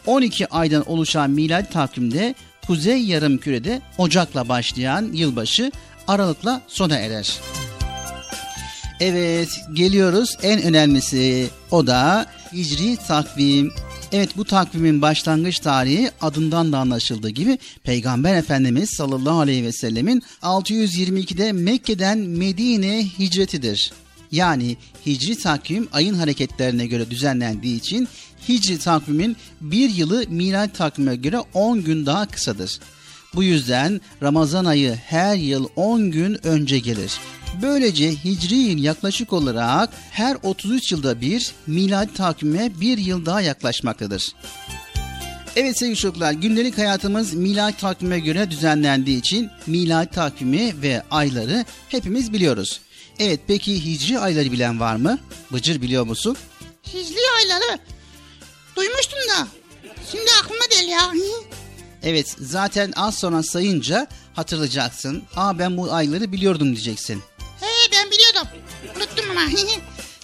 12 aydan oluşan miladi takvimde Kuzey Yarımküre'de Ocak'la başlayan yılbaşı Aralık'la sona erer. Evet geliyoruz en önemlisi o da Hicri takvim. Evet bu takvimin başlangıç tarihi adından da anlaşıldığı gibi Peygamber Efendimiz sallallahu aleyhi ve sellemin 622'de Mekke'den Medine hicretidir. Yani hicri takvim ayın hareketlerine göre düzenlendiği için hicri takvimin bir yılı miladi takvime göre 10 gün daha kısadır. Bu yüzden Ramazan ayı her yıl 10 gün önce gelir. Böylece hicri yıl yaklaşık olarak her 33 yılda bir miladi takvime bir yıl daha yaklaşmaktadır. Evet sevgili çocuklar gündelik hayatımız miladi takvime göre düzenlendiği için miladi takvimi ve ayları hepimiz biliyoruz. Evet peki hicri ayları bilen var mı? Bıcır biliyor musun? Hicri ayları. Duymuştum da. Şimdi aklıma değil ya. Evet zaten az sonra sayınca hatırlayacaksın. Aa ben bu ayları biliyordum diyeceksin. He ben biliyordum. Unuttum ama.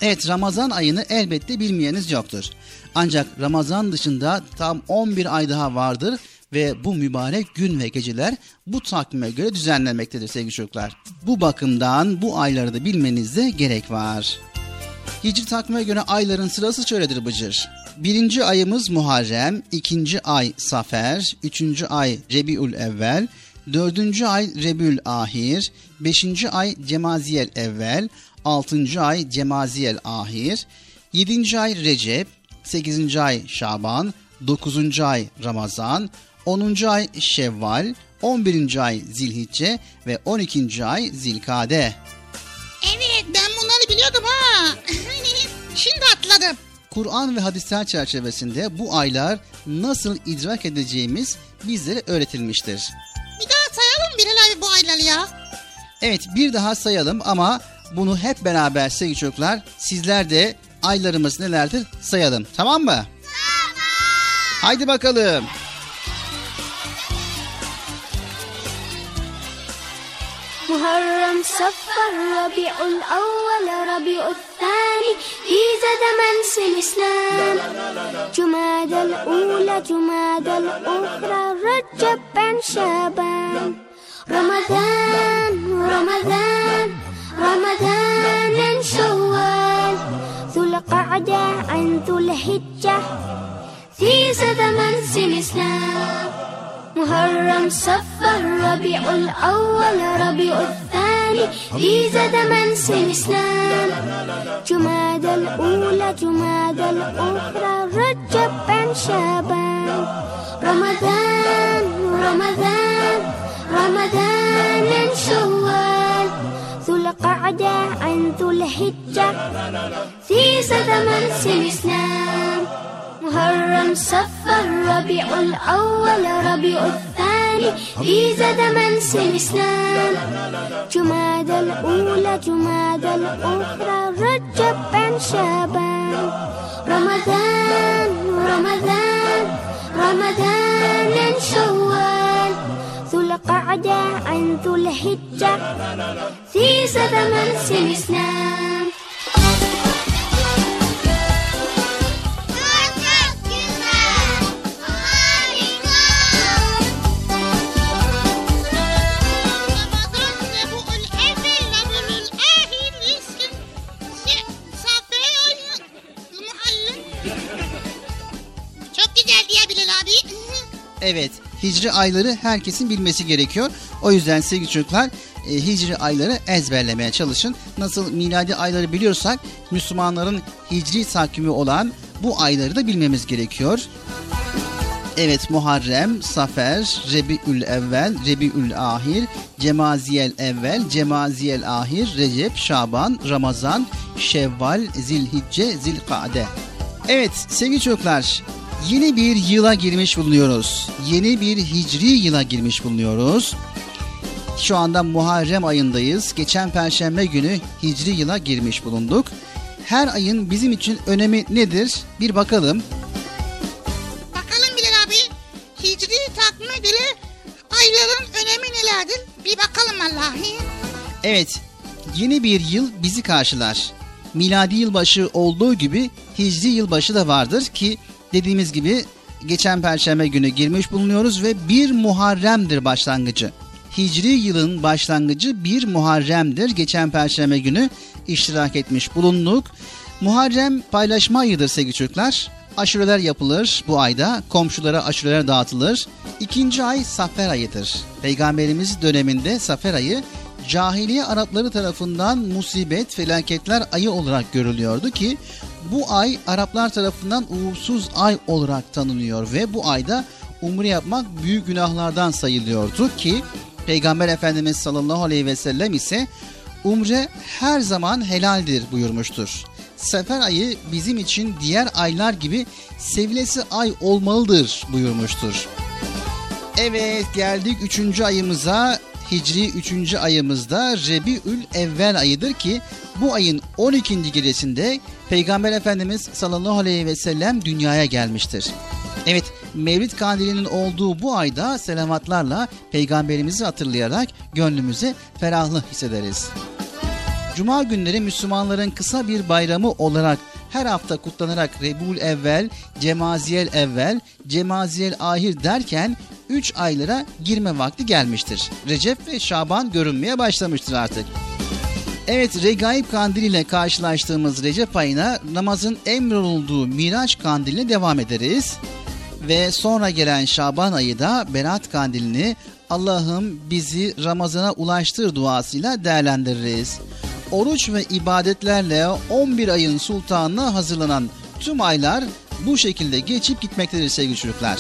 Evet Ramazan ayını elbette bilmeyeniz yoktur. Ancak Ramazan dışında tam 11 ay daha vardır ve bu mübarek gün ve geceler bu takvime göre düzenlenmektedir sevgili çocuklar. Bu bakımdan bu ayları da bilmenizde gerek var. Hicri takvime göre ayların sırası şöyledir Bıcır. Birinci ayımız Muharrem, ikinci ay Safer, üçüncü ay Rebiül Evvel, dördüncü ay Rebül Ahir, beşinci ay Cemaziyel Evvel, altıncı ay Cemaziyel Ahir, yedinci ay Recep, sekizinci ay Şaban, dokuzuncu ay Ramazan, onuncu ay Şevval, on birinci ay Zilhicce ve on ikinci ay Zilkade. evet ben bunları biliyordum ha. Şimdi atladım. Kur'an ve hadisler çerçevesinde bu aylar nasıl idrak edeceğimiz bizlere öğretilmiştir. Bir daha sayalım Bilal abi bu ayları ya. Evet bir daha sayalım ama bunu hep beraber sevgili çocuklar sizler de aylarımız nelerdir sayalım tamam mı? Tamam. Haydi bakalım. محرم صفر ربيع الأول ربيع الثاني في زمن سن إسلام جماد الأولى جماد الأخرى رجب بن شعبان رمضان رمضان رمضان شوال. ذو القعدة عن ذو الحجة في زمن سن إسلام محرم صفر ربيع الأول ربيع الثاني في زمن الإسلام جماد الأولى جماد الأخرى رجب بن شعبان رمضان رمضان رمضان شوال. ذو القعدة عن ذو الحجة في زمن الإسلام محرم صفر ربيع الأول ربيع الثاني في زمن الإسلام جماد الأولى جماد الأخرى رجب بن شعبان. رمضان رمضان رمضان شوال. ذو القعدة عن ذو الحجة في زمن الإسلام Çok Evet, hicri ayları herkesin bilmesi gerekiyor. O yüzden sevgili çocuklar e, hicri ayları ezberlemeye çalışın. Nasıl miladi ayları biliyorsak Müslümanların hicri takvimi olan bu ayları da bilmemiz gerekiyor. Evet Muharrem, Safer, Rebiül Evvel, Rebiül Ahir, Cemaziyel Evvel, Cemaziyel Ahir, Recep, Şaban, Ramazan, Şevval, Zilhicce, Zilkade. Evet sevgili çocuklar yeni bir yıla girmiş bulunuyoruz. Yeni bir hicri yıla girmiş bulunuyoruz. Şu anda Muharrem ayındayız. Geçen perşembe günü hicri yıla girmiş bulunduk. Her ayın bizim için önemi nedir? Bir bakalım. Bakalım Bilal abi. Hicri takvime göre ayların önemi nelerdir? Bir bakalım Allah'ı. Evet, yeni bir yıl bizi karşılar. Miladi yılbaşı olduğu gibi Hicri yılbaşı da vardır ki dediğimiz gibi geçen perşembe günü girmiş bulunuyoruz ve bir Muharrem'dir başlangıcı. Hicri yılın başlangıcı bir Muharrem'dir. Geçen perşembe günü iştirak etmiş bulunduk. Muharrem paylaşma ayıdır sevgili çocuklar. Aşureler yapılır bu ayda. Komşulara aşureler dağıtılır. İkinci ay Safer ayıdır. Peygamberimiz döneminde Safer ayı cahiliye Arapları tarafından musibet, felaketler ayı olarak görülüyordu ki bu ay Araplar tarafından uğursuz ay olarak tanınıyor ve bu ayda umre yapmak büyük günahlardan sayılıyordu ki Peygamber Efendimiz sallallahu aleyhi ve sellem ise umre her zaman helaldir buyurmuştur. Sefer ayı bizim için diğer aylar gibi sevilesi ay olmalıdır buyurmuştur. Evet geldik 3. ayımıza. Hicri 3. ayımızda Rebiül Evvel ayıdır ki bu ayın 12. gecesinde Peygamber Efendimiz sallallahu aleyhi ve sellem dünyaya gelmiştir. Evet Mevlid kandilinin olduğu bu ayda selavatlarla peygamberimizi hatırlayarak gönlümüze ferahlık hissederiz. Cuma günleri Müslümanların kısa bir bayramı olarak her hafta kutlanarak Rebul Evvel, Cemaziyel Evvel, Cemaziyel Ahir derken 3 aylara girme vakti gelmiştir. Recep ve Şaban görünmeye başlamıştır artık. Evet Regaib Kandili ile karşılaştığımız Recep ayına namazın emrolunduğu Miraç Kandili'ne devam ederiz. Ve sonra gelen Şaban ayı da Berat Kandilini Allah'ım bizi Ramazan'a ulaştır duasıyla değerlendiririz. Oruç ve ibadetlerle 11 ayın sultanına hazırlanan tüm aylar bu şekilde geçip gitmektedir sevgili çocuklar.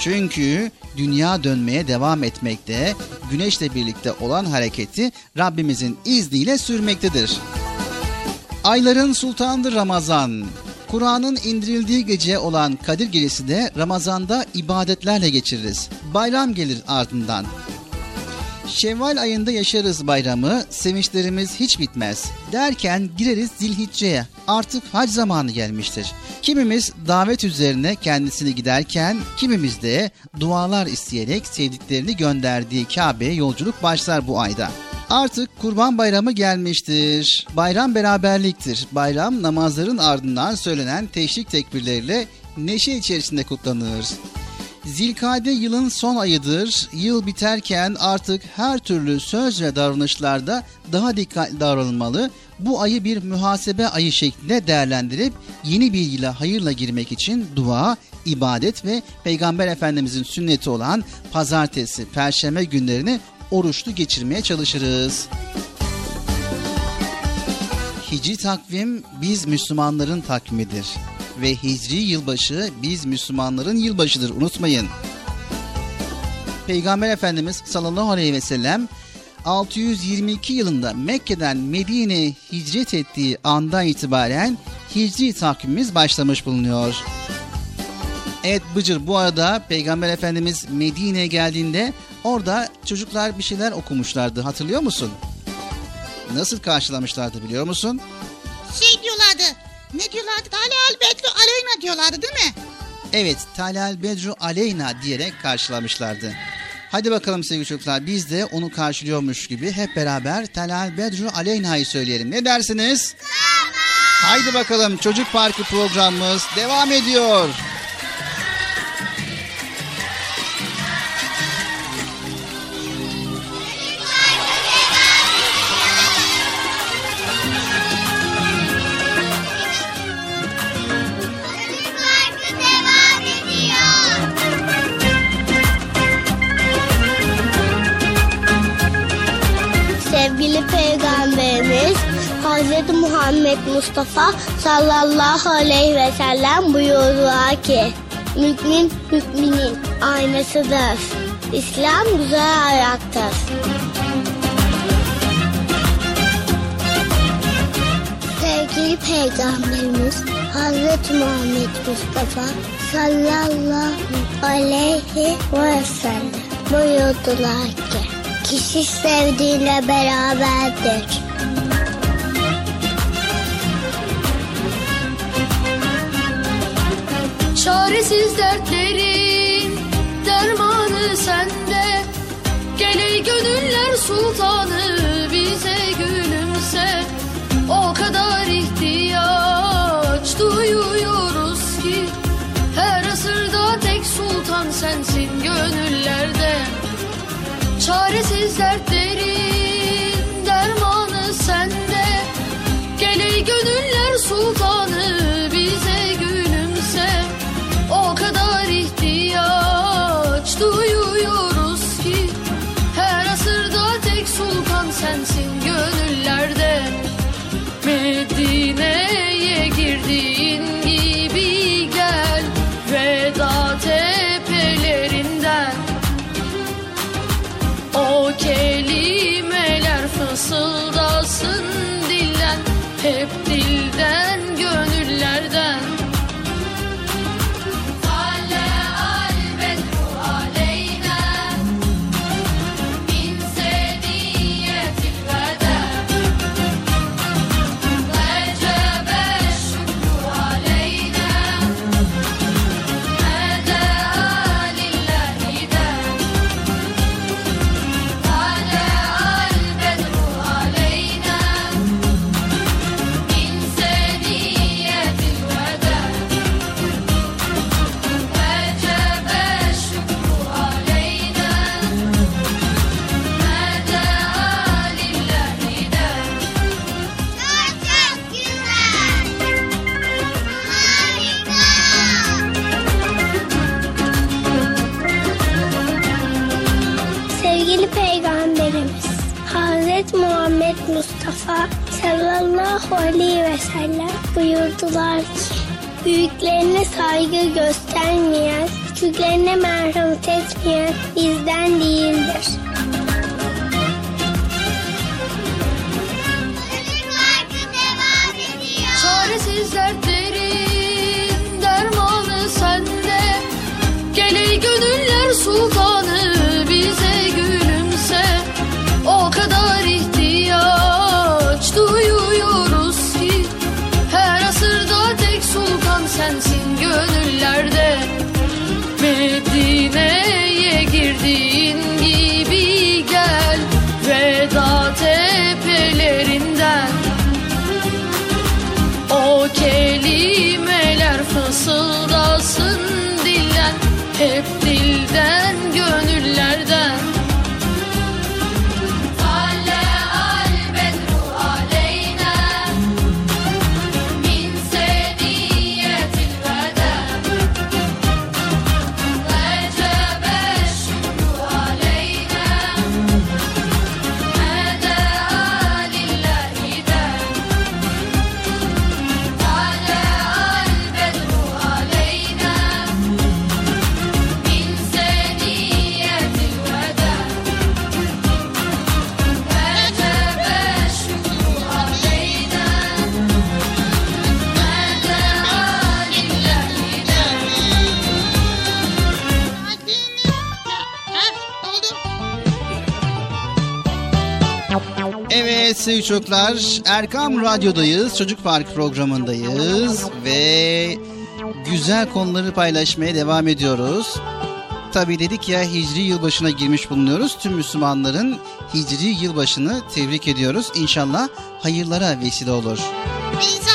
Çünkü dünya dönmeye devam etmekte, güneşle birlikte olan hareketi Rabbimizin izniyle sürmektedir. Ayların sultanıdır Ramazan. Kur'an'ın indirildiği gece olan Kadir Gecesi de Ramazan'da ibadetlerle geçiririz. Bayram gelir ardından. Şevval ayında yaşarız bayramı, sevinçlerimiz hiç bitmez. Derken gireriz Zilhicce'ye. Artık hac zamanı gelmiştir. Kimimiz davet üzerine kendisini giderken, kimimiz de dualar isteyerek sevdiklerini gönderdiği Kabe'ye yolculuk başlar bu ayda. Artık Kurban Bayramı gelmiştir. Bayram beraberliktir. Bayram namazların ardından söylenen teşrik tekbirleriyle neşe içerisinde kutlanır. Zilkade yılın son ayıdır. Yıl biterken artık her türlü söz ve davranışlarda daha dikkatli davranılmalı. Bu ayı bir muhasebe ayı şeklinde değerlendirip yeni yıla hayırla girmek için dua, ibadet ve Peygamber Efendimizin sünneti olan pazartesi, perşembe günlerini oruçlu geçirmeye çalışırız. Hicri takvim biz Müslümanların takvimidir ve Hicri yılbaşı biz Müslümanların yılbaşıdır unutmayın. Peygamber Efendimiz sallallahu aleyhi ve sellem 622 yılında Mekke'den Medine'ye hicret ettiği andan itibaren Hicri takvimimiz başlamış bulunuyor. Evet Bıcır bu arada Peygamber Efendimiz Medine'ye geldiğinde orada çocuklar bir şeyler okumuşlardı hatırlıyor musun? Nasıl karşılamışlardı biliyor musun? Şey diyorlardı. Ne diyorlardı? Tale al Bedru Aleyna diyorlardı değil mi? Evet Talal Bedru Aleyna diyerek karşılamışlardı. Hadi bakalım sevgili çocuklar biz de onu karşılıyormuş gibi hep beraber Talal Bedru Aleyna'yı söyleyelim. Ne dersiniz? Tamam. Haydi bakalım Çocuk Parkı programımız devam ediyor. Hz. Muhammed Mustafa sallallahu aleyhi ve sellem buyurdular ki Mümin müminin aynasıdır. İslam güzel ayaktır. Sevgili Peygamberimiz Hz. Muhammed Mustafa sallallahu aleyhi ve sellem buyurdular ki Kişi sevdiğiyle beraberdir. Çaresiz dertlerin dermanı sende. Gel ey gönüller sultanı buyurdular ki Büyüklerine saygı göstermeyen, küçüklerine merhamet etmeyen bizden değildir. Çaresiz dertlerin dermanı sende Gel ey gönüller sultanı çocuklar Erkam Radyo'dayız. Çocuk Park programındayız ve güzel konuları paylaşmaya devam ediyoruz. Tabii dedik ya Hicri yılbaşına girmiş bulunuyoruz. Tüm Müslümanların Hicri yılbaşını tebrik ediyoruz. İnşallah hayırlara vesile olur. İnşallah.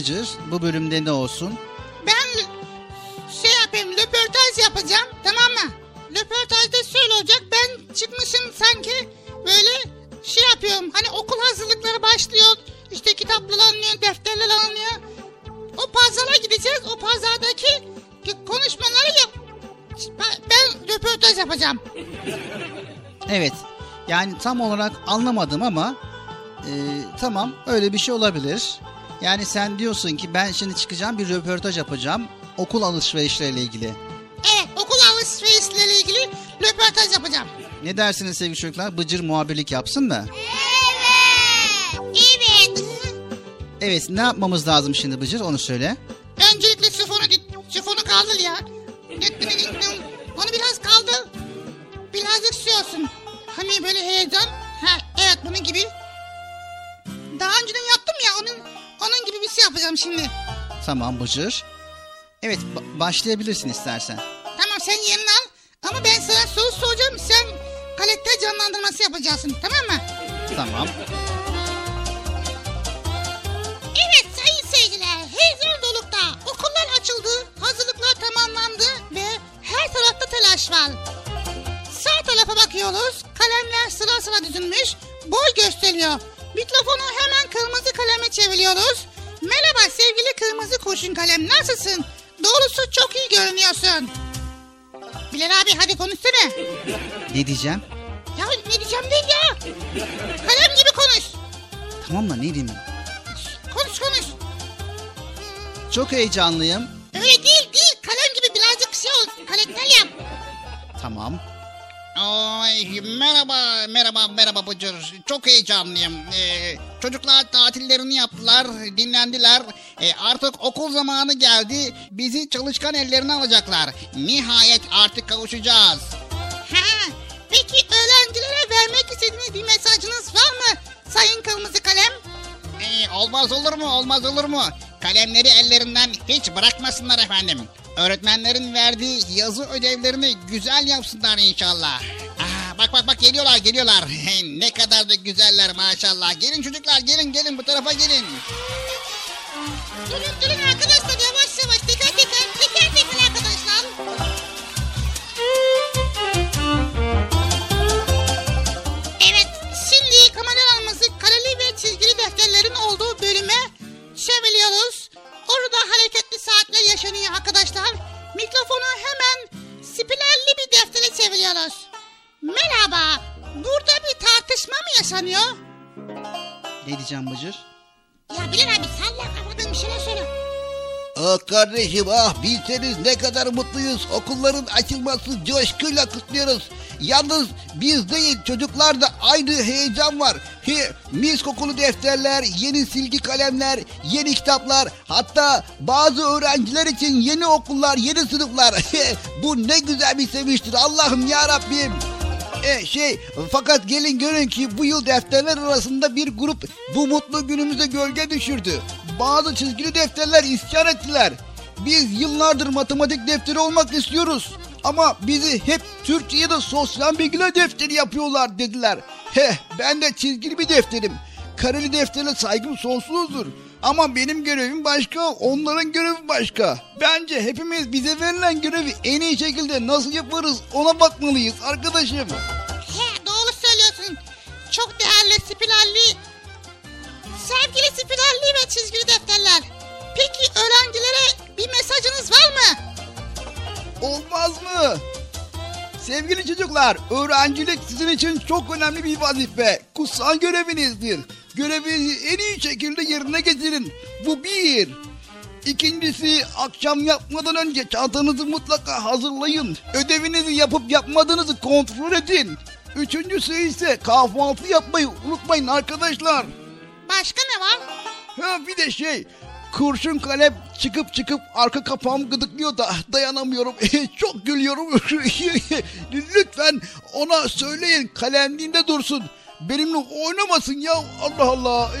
Evet Bıcır bu bölümde ne olsun? Ben şey yapayım, röportaj yapacağım, tamam mı? Röportajda şöyle olacak, ben çıkmışım sanki böyle şey yapıyorum, hani okul hazırlıkları başlıyor, işte kitaplar alınıyor, defterler alınıyor. O pazara gideceğiz, o pazardaki konuşmaları yap. Ben röportaj yapacağım. Evet yani tam olarak anlamadım ama e, tamam öyle bir şey olabilir. Yani sen diyorsun ki ben şimdi çıkacağım bir röportaj yapacağım okul alışverişleriyle ilgili. Evet, okul alışverişleriyle ilgili röportaj yapacağım. Ne dersiniz sevgili çocuklar? Bıcır muhabirlik yapsın mı? Evet. Evet ne yapmamız lazım şimdi Bıcır onu söyle. Öncelikle sifonu, sifonu kaldır ya. Onu biraz kaldır. Birazcık olsun. Hani böyle heyecan. Ha, evet bunun gibi. Daha önceden yaptım ya onun onun gibi bir şey yapacağım şimdi. Tamam Bıcır. Evet ba- başlayabilirsin istersen. Tamam sen yerini al. Ama ben sana soru soracağım. Sen karakter canlandırması yapacaksın. Tamam mı? Tamam. Evet sayın seyirciler, heyecan dolukta. Okullar açıldı, hazırlıklar tamamlandı ve her tarafta telaş var. Sağ tarafa bakıyoruz, kalemler sıra sıra düzülmüş, boy gösteriyor. Mikrofonu hemen çeviriyoruz. Merhaba sevgili kırmızı kurşun kalem, nasılsın? Doğrusu çok iyi görünüyorsun. Bilal abi hadi konuşsana. Ne diyeceğim? Ya ne diyeceğim değil ya. Kalem gibi konuş. Tamam da ne diyeyim? Konuş konuş. Çok heyecanlıyım. Öyle değil değil. Kalem gibi birazcık şey ol. Karakter yap. Tamam. Ay, merhaba, merhaba, merhaba Bıcır. Çok heyecanlıyım. Ee, çocuklar tatillerini yaptılar, dinlendiler. Ee, artık okul zamanı geldi. Bizi çalışkan ellerine alacaklar. Nihayet artık kavuşacağız. Ha, peki öğrencilere vermek istediğiniz bir mesajınız var mı? Sayın Kırmızı Kalem. Ee, olmaz olur mu, olmaz olur mu? Kalemleri ellerinden hiç bırakmasınlar efendim. Öğretmenlerin verdiği yazı ödevlerini güzel yapsınlar inşallah. Bak bak bak geliyorlar geliyorlar. ne kadar da güzeller maşallah. Gelin çocuklar gelin gelin bu tarafa gelin. Durun durun arkadaşlar yavaş yavaş teker teker teker teker arkadaşlar. Evet şimdi kameralarımızı kareli ve çizgili defterlerin olduğu bölüme çeviriyoruz. Orada hareketli saatler yaşanıyor arkadaşlar. Mikrofonu hemen spilerli bir deftere çeviriyoruz. Merhaba. Burada bir tartışma mı yaşanıyor? Ne diyeceğim Bıcır? Ya Bilal abi salla kafadan bir şeyler söyle. Ah kardeşim ah bilseniz ne kadar mutluyuz. Okulların açılması coşkuyla kutluyoruz. Yalnız biz değil çocuklar da aynı heyecan var. He, mis kokulu defterler, yeni silgi kalemler, yeni kitaplar. Hatta bazı öğrenciler için yeni okullar, yeni sınıflar. Bu ne güzel bir sevinçtir Allah'ım ya Rabbim. E, şey fakat gelin görün ki bu yıl defterler arasında bir grup bu mutlu günümüze gölge düşürdü. Bazı çizgili defterler isyan ettiler. Biz yıllardır matematik defteri olmak istiyoruz. Ama bizi hep Türkçe ya da sosyal bilgiler defteri yapıyorlar dediler. Heh ben de çizgili bir defterim. Kareli deftere saygım sonsuzdur. Ama benim görevim başka, onların görevi başka. Bence hepimiz bize verilen görevi en iyi şekilde nasıl yaparız ona bakmalıyız arkadaşım. He doğru söylüyorsun. Çok değerli spilerli, sevgili spilerli ve çizgili defterler. Peki öğrencilere bir mesajınız var mı? Olmaz mı? Sevgili çocuklar, öğrencilik sizin için çok önemli bir vazife. Kutsal görevinizdir. Görevinizi en iyi şekilde yerine getirin. Bu bir. İkincisi akşam yapmadan önce çantanızı mutlaka hazırlayın. Ödevinizi yapıp yapmadığınızı kontrol edin. Üçüncüsü ise kahvaltı yapmayı unutmayın arkadaşlar. Başka ne var? Ha bir de şey kurşun kalem çıkıp çıkıp arka kapağım gıdıklıyor da dayanamıyorum. Çok gülüyorum. Lütfen ona söyleyin kalemliğinde dursun. Benimle oynamasın ya Allah Allah.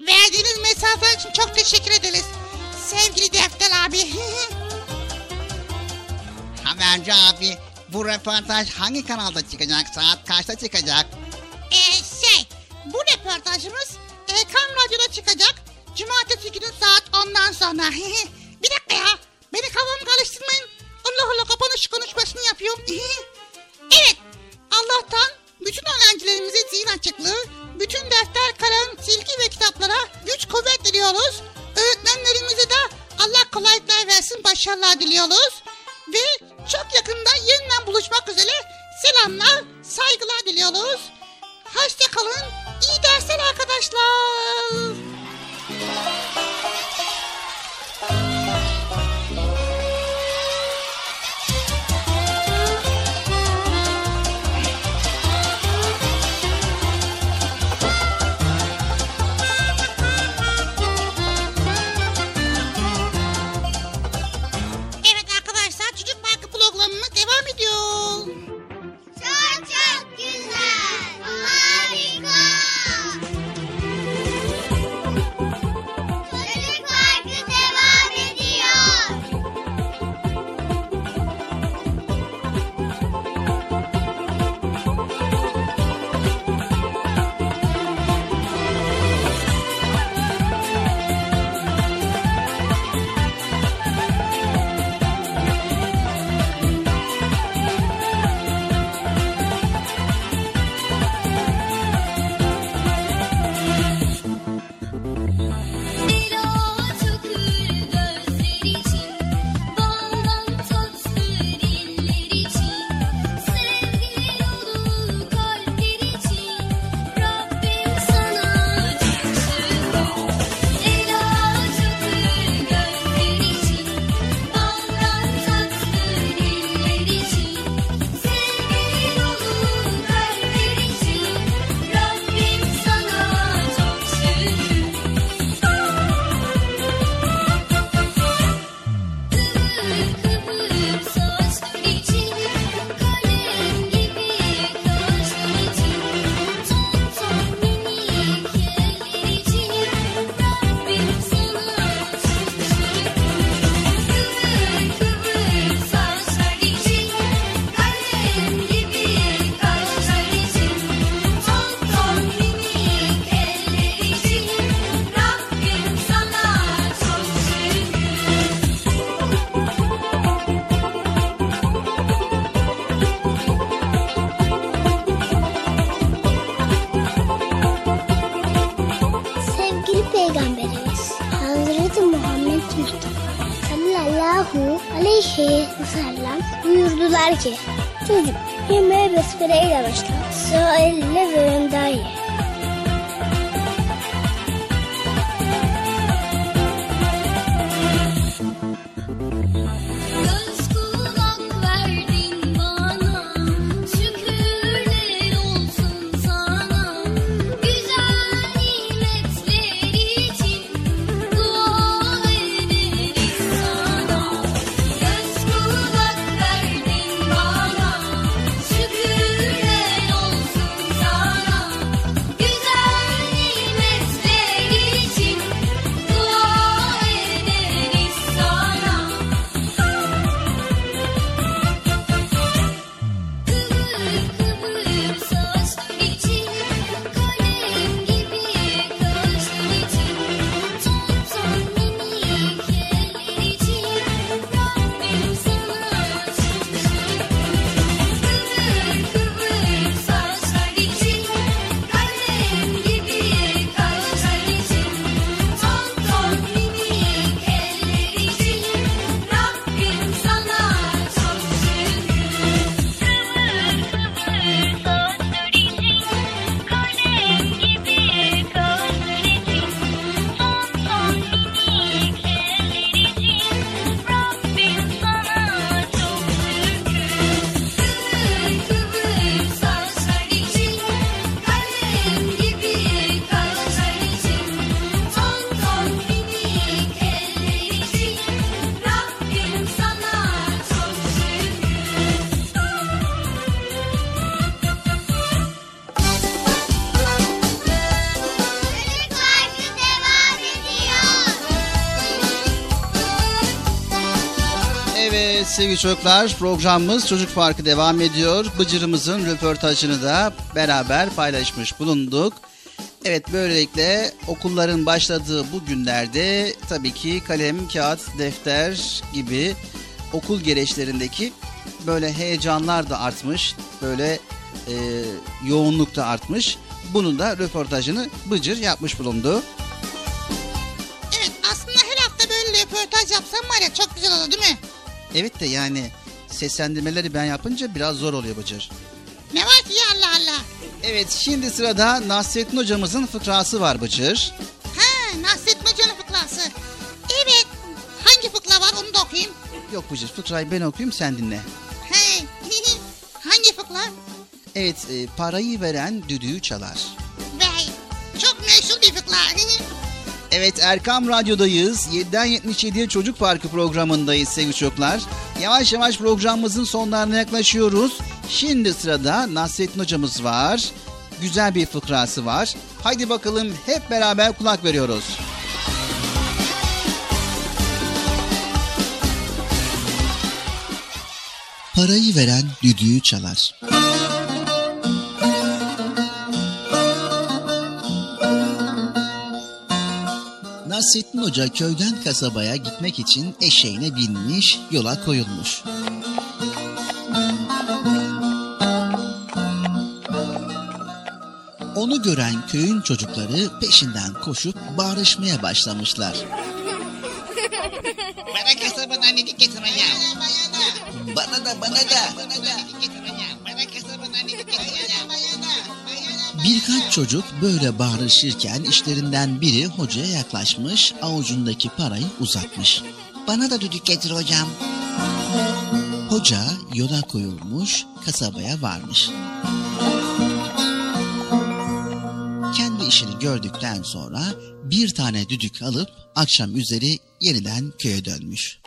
Verdiğiniz mesafe için çok teşekkür ederiz. Sevgili Defter abi. Haberci abi bu röportaj hangi kanalda çıkacak? Saat kaçta çıkacak? Ee, şey, bu röportajımız Ekran Radyo'da çıkacak. Cumartesi günü saat 10'dan sonra. bir dakika ya, beni kafamı karıştırmayın. Allah Allah kapanış konuşmasını yapıyorum. evet, Allah'tan bütün öğrencilerimize zihin açıklığı, bütün defter, kalem, silgi ve kitaplara güç kuvvet diliyoruz. Öğretmenlerimize de Allah kolaylıklar versin, başarılar diliyoruz. Ve çok yakında yeniden buluşmak üzere selamlar, saygılar diliyoruz. Hoşça kalın, iyi dersler arkadaşlar. Sevgili çocuklar programımız Çocuk Parkı devam ediyor. Bıcırımızın röportajını da beraber paylaşmış bulunduk. Evet böylelikle okulların başladığı bu günlerde tabii ki kalem, kağıt, defter gibi okul gereçlerindeki böyle heyecanlar da artmış. Böyle e, yoğunluk da artmış. Bunun da röportajını Bıcır yapmış bulundu. Evet aslında her hafta böyle röportaj yapsam var ya çok güzel olur değil mi? Evet de yani seslendirmeleri ben yapınca biraz zor oluyor Bıcır. Ne var ki Allah Allah. Evet şimdi sırada Nasrettin hocamızın fıkrası var Bıcır. Ha Nasrettin Hoca'nın fıkrası. Evet. Hangi fıkra var onu da okuyayım. Yok Bıcır fıkrayı ben okuyayım sen dinle. Hey. Hangi fıkra? Evet e, parayı veren düdüğü çalar. Evet Erkam Radyo'dayız. 7'den 77'ye Çocuk Parkı programındayız sevgili çocuklar. Yavaş yavaş programımızın sonlarına yaklaşıyoruz. Şimdi sırada Nasrettin hocamız var. Güzel bir fıkrası var. Haydi bakalım hep beraber kulak veriyoruz. Parayı veren düdüğü çalar. Nasrettin Hoca köyden kasabaya gitmek için eşeğine binmiş, yola koyulmuş. Onu gören köyün çocukları peşinden koşup bağırışmaya başlamışlar. Bana kasabadan idik getir ya. Bana da bana da. Bana Birkaç çocuk böyle bağırışırken işlerinden biri hocaya yaklaşmış, avucundaki parayı uzatmış. Bana da düdük getir hocam. Hoca yola koyulmuş, kasabaya varmış. Kendi işini gördükten sonra bir tane düdük alıp akşam üzeri yeniden köye dönmüş.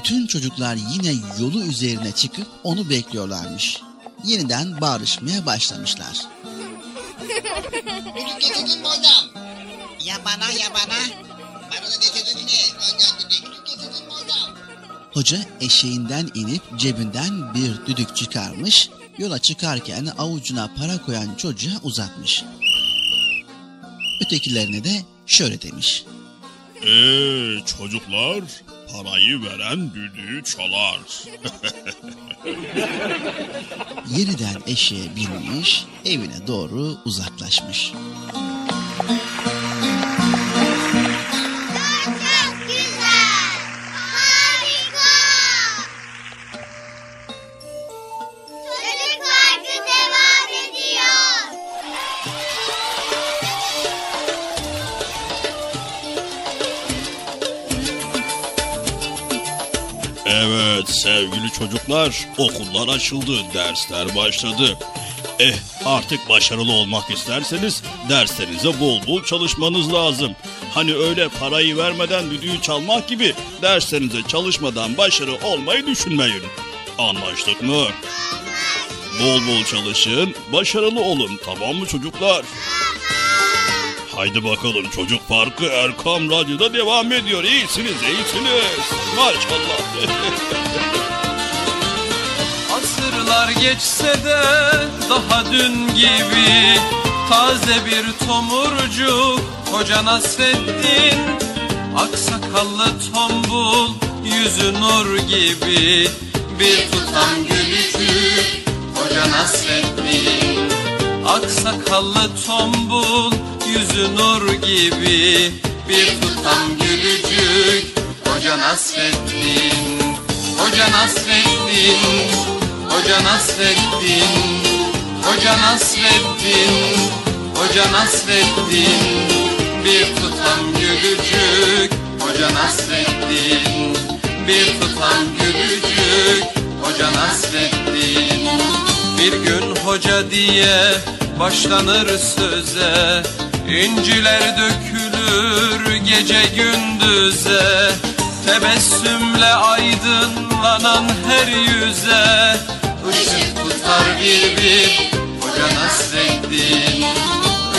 Bütün çocuklar yine yolu üzerine çıkıp onu bekliyorlarmış. Yeniden bağırışmaya başlamışlar. Düdük getirdin mi hocam? Ya bana ya bana. Bana da getirdin mi? Hoca eşeğinden inip cebinden bir düdük çıkarmış, yola çıkarken avucuna para koyan çocuğa uzatmış. Ötekilerine de şöyle demiş. Eee çocuklar parayı veren düdüğü çalar. Yeniden eşeğe binmiş, evine doğru uzaklaşmış. Evet sevgili çocuklar okullar açıldı dersler başladı. Eh artık başarılı olmak isterseniz derslerinize bol bol çalışmanız lazım. Hani öyle parayı vermeden düdüğü çalmak gibi derslerinize çalışmadan başarı olmayı düşünmeyin. Anlaştık mı? Bol bol çalışın, başarılı olun tamam mı çocuklar? Haydi bakalım Çocuk Parkı Erkam Radyo'da devam ediyor. İyisiniz, iyisiniz. Maşallah. Asırlar geçse de daha dün gibi Taze bir tomurcuk Hoca Nasreddin Aksakallı tombul Yüzü nur gibi Bir tutam gülücük Hoca Nasreddin Aksakallı tombul Yüzü nur gibi Bir tutam gülücük. Hoca Nasreddin Hoca Nasreddin Hoca Nasreddin Hoca Nasreddin Hoca Nasreddin Bir tutam gülücük Hoca Nasreddin Bir tutam gülücük Hoca Nasreddin Bir gün hoca diye başlanır söze. İnciler dökülür gece gündüze. Tebessümle aydınlanan her yüze. Işık tutar bir bir Hoca Nasreddin.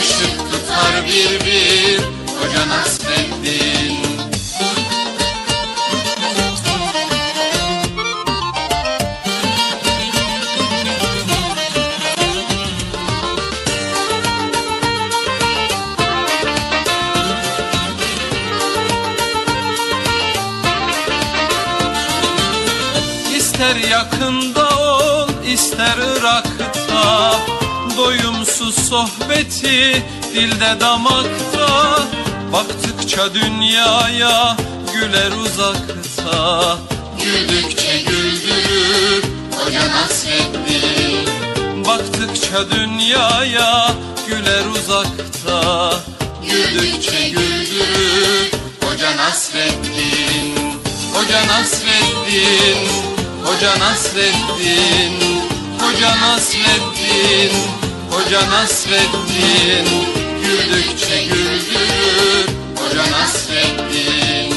Işık tutar bir bir Hoca Nasreddin İster yakında ol ister Irak'ta. Doyumsuz sohbeti dilde damakta. Baktıkça dünyaya güler uzakta. Güldükçe güldürür Hoca Nasreddin Baktıkça dünyaya güler uzakta. Güldükçe güldürür Hoca Nasreddin Hoca Nasreddin Hoca Nasreddin Hoca Nasreddin Hoca Nasreddin. Güldükçe güldürür Hoca Nasreddin.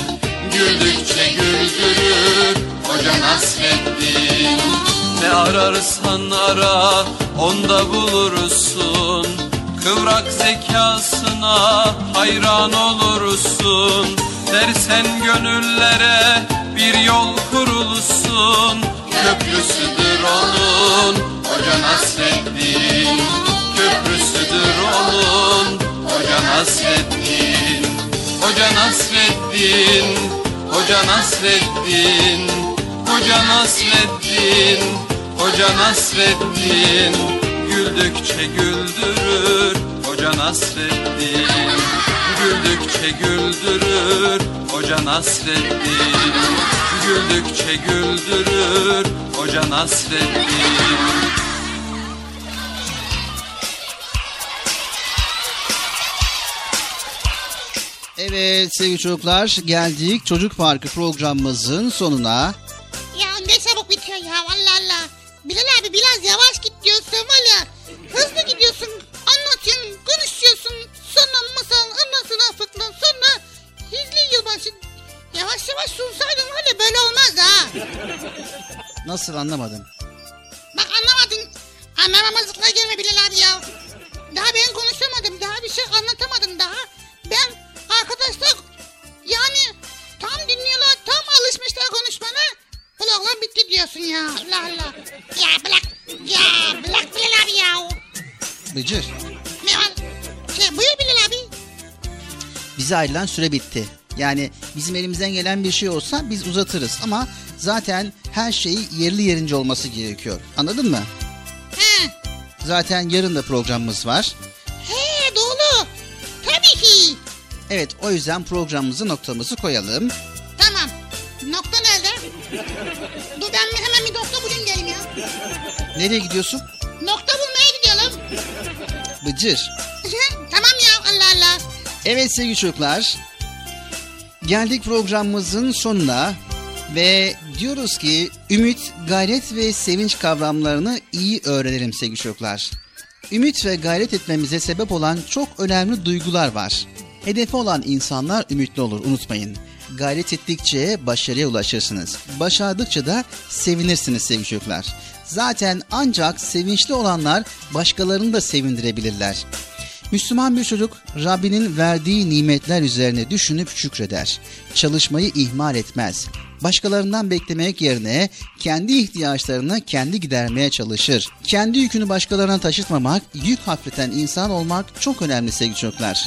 Güldükçe güldürür Hoca Nasreddin. Ne ararsan ara onda bulursun. Kıvrak zekasına hayran olursun. Dersen gönüllere bir yol kurulsun. Köprüsüdür onun Hoca Nasreddin. Köprüsüdür onun Hoca Nasreddin. Hoca Nasreddin Hoca Nasreddin. Hoca Nasreddin Hoca Nasreddin. Güldükçe güldürür Hoca Nasreddin Güldükçe güldürür Hoca Nasreddin Güldükçe güldürür Hoca Nasreddin Evet sevgili çocuklar geldik Çocuk Parkı programımızın sonuna. Ya ne çabuk bitiyor ya Allah Allah. Bilal abi biraz yavaş git diyorsun valla. Hızlı gidiyorsun anlatıyorsun konuşuyorsun. Sonra masal ondan sonra fıkla sonra hizli yılbaşı. Yavaş yavaş sunsaydın var ya böyle olmaz ha. Nasıl anlamadım. Bak anlamadın. Anlamamazlıkla gelme Bilal abi ya. Daha ben konuşamadım. Daha bir şey anlatamadım daha. Ben arkadaşlar yani tam dinliyorlar. Tam alışmışlar konuşmana. Program bitti diyorsun ya. Allah Allah. Ya bırak. Ya bırak Bilal abi ya. Bıcır Ne var? Şey buyur Bilal abi. bize ayrılan süre bitti. Yani bizim elimizden gelen bir şey olsa biz uzatırız ama zaten her şey yerli yerince olması gerekiyor. Anladın mı? He. Zaten yarın da programımız var. He doğru. Tabii ki. Evet o yüzden programımızı noktamızı koyalım. Tamam. Nokta nerede? Dur ben bir- hemen bir nokta bulayım geleyim ya. Nereye gidiyorsun? Nokta bulmaya gidiyorum. Bıcır. Evet sevgili çocuklar. Geldik programımızın sonuna ve diyoruz ki ümit, gayret ve sevinç kavramlarını iyi öğrenelim sevgili çocuklar. Ümit ve gayret etmemize sebep olan çok önemli duygular var. Hedefi olan insanlar ümitli olur unutmayın. Gayret ettikçe başarıya ulaşırsınız. Başardıkça da sevinirsiniz sevgili çocuklar. Zaten ancak sevinçli olanlar başkalarını da sevindirebilirler. Müslüman bir çocuk Rabbinin verdiği nimetler üzerine düşünüp şükreder. Çalışmayı ihmal etmez. Başkalarından beklemek yerine kendi ihtiyaçlarını kendi gidermeye çalışır. Kendi yükünü başkalarına taşıtmamak, yük hafifleten insan olmak çok önemli sevgili çocuklar.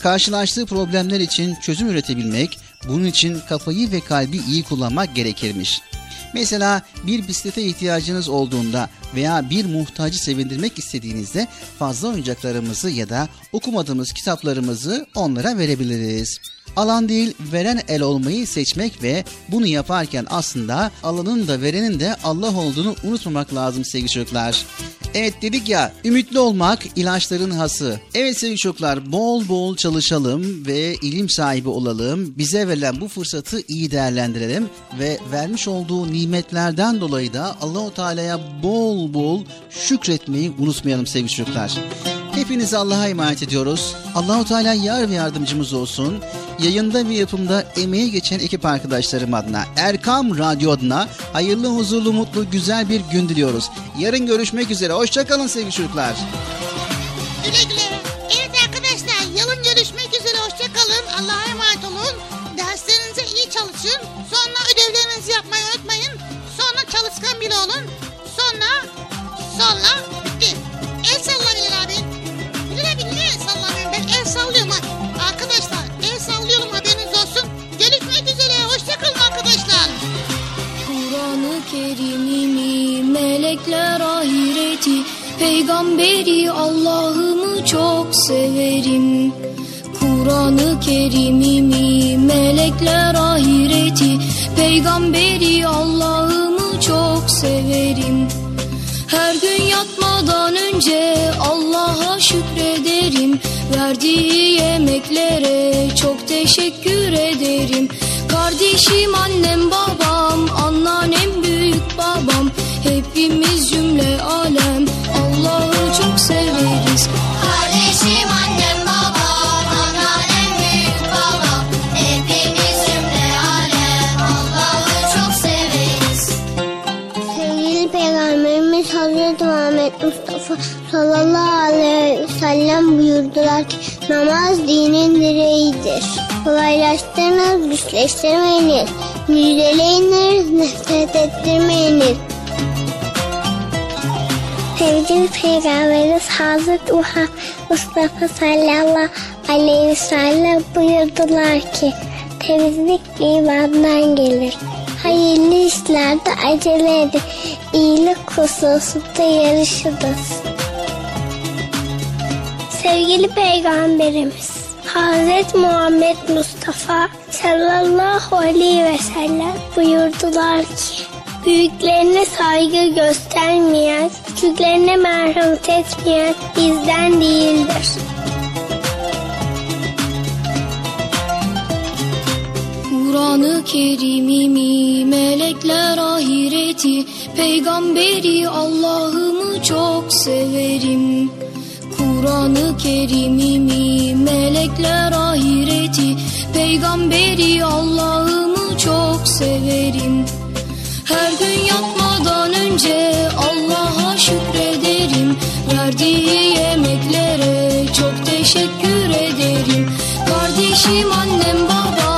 Karşılaştığı problemler için çözüm üretebilmek, bunun için kafayı ve kalbi iyi kullanmak gerekirmiş. Mesela bir bisiklete ihtiyacınız olduğunda veya bir muhtacı sevindirmek istediğinizde fazla oyuncaklarımızı ya da okumadığımız kitaplarımızı onlara verebiliriz. Alan değil veren el olmayı seçmek ve bunu yaparken aslında alanın da verenin de Allah olduğunu unutmamak lazım sevgili çocuklar. Evet dedik ya ümitli olmak ilaçların hası. Evet sevgili çocuklar bol bol çalışalım ve ilim sahibi olalım. Bize verilen bu fırsatı iyi değerlendirelim ve vermiş olduğu nimetlerden dolayı da Allahu Teala'ya bol bol şükretmeyi unutmayalım sevgili çocuklar. Hepinizi Allah'a emanet ediyoruz. Allahu Teala yar ve yardımcımız olsun. Yayında ve yapımda emeği geçen ekip arkadaşlarım adına Erkam Radyo adına hayırlı, huzurlu, mutlu, güzel bir gün diliyoruz. Yarın görüşmek üzere. Hoşçakalın sevgili çocuklar. Güle güle. Evet arkadaşlar yarın görüşmek üzere. Hoşçakalın. Allah'a emanet olun. Derslerinize iyi çalışın. Sonra ödevlerinizi yapmayı unutmayın. Sonra çalışkan bile olun. Sonra, sonra bitti. El sallayın. Kur'an-ı Kerim'imi, melekler ahireti, peygamberi Allah'ımı çok severim. Kur'an-ı Kerim'imi, melekler ahireti, peygamberi Allah'ımı çok severim. Her gün yatmadan önce Allah'a şükrederim. Verdiği yemeklere çok teşekkür ederim. Kardeşim, annem, babam, buyurdular ki namaz dinin direğidir. Kolaylaştırınız, güçleştirmeyiniz. Müjdeleyiniz, nefret ettirmeyiniz. Sevgili Peygamberimiz Hazreti Muhammed Mustafa sallallahu aleyhi ve sellem buyurdular ki temizlik imandan gelir. Hayırlı işlerde acele edin. İyilik hususunda yarışınız. Sevgili Peygamberimiz Hazreti Muhammed Mustafa sallallahu aleyhi ve sellem buyurdular ki Büyüklerine saygı göstermeyen, küçüklerine merhamet etmeyen bizden değildir. Kur'an-ı Kerim'imi, melekler ahireti, peygamberi Allah'ımı çok severim. Kur'an-ı Kerim'imi, melekler ahireti, peygamberi Allah'ımı çok severim. Her gün yatmadan önce Allah'a şükrederim. Verdiği yemeklere çok teşekkür ederim. Kardeşim, annem, babam,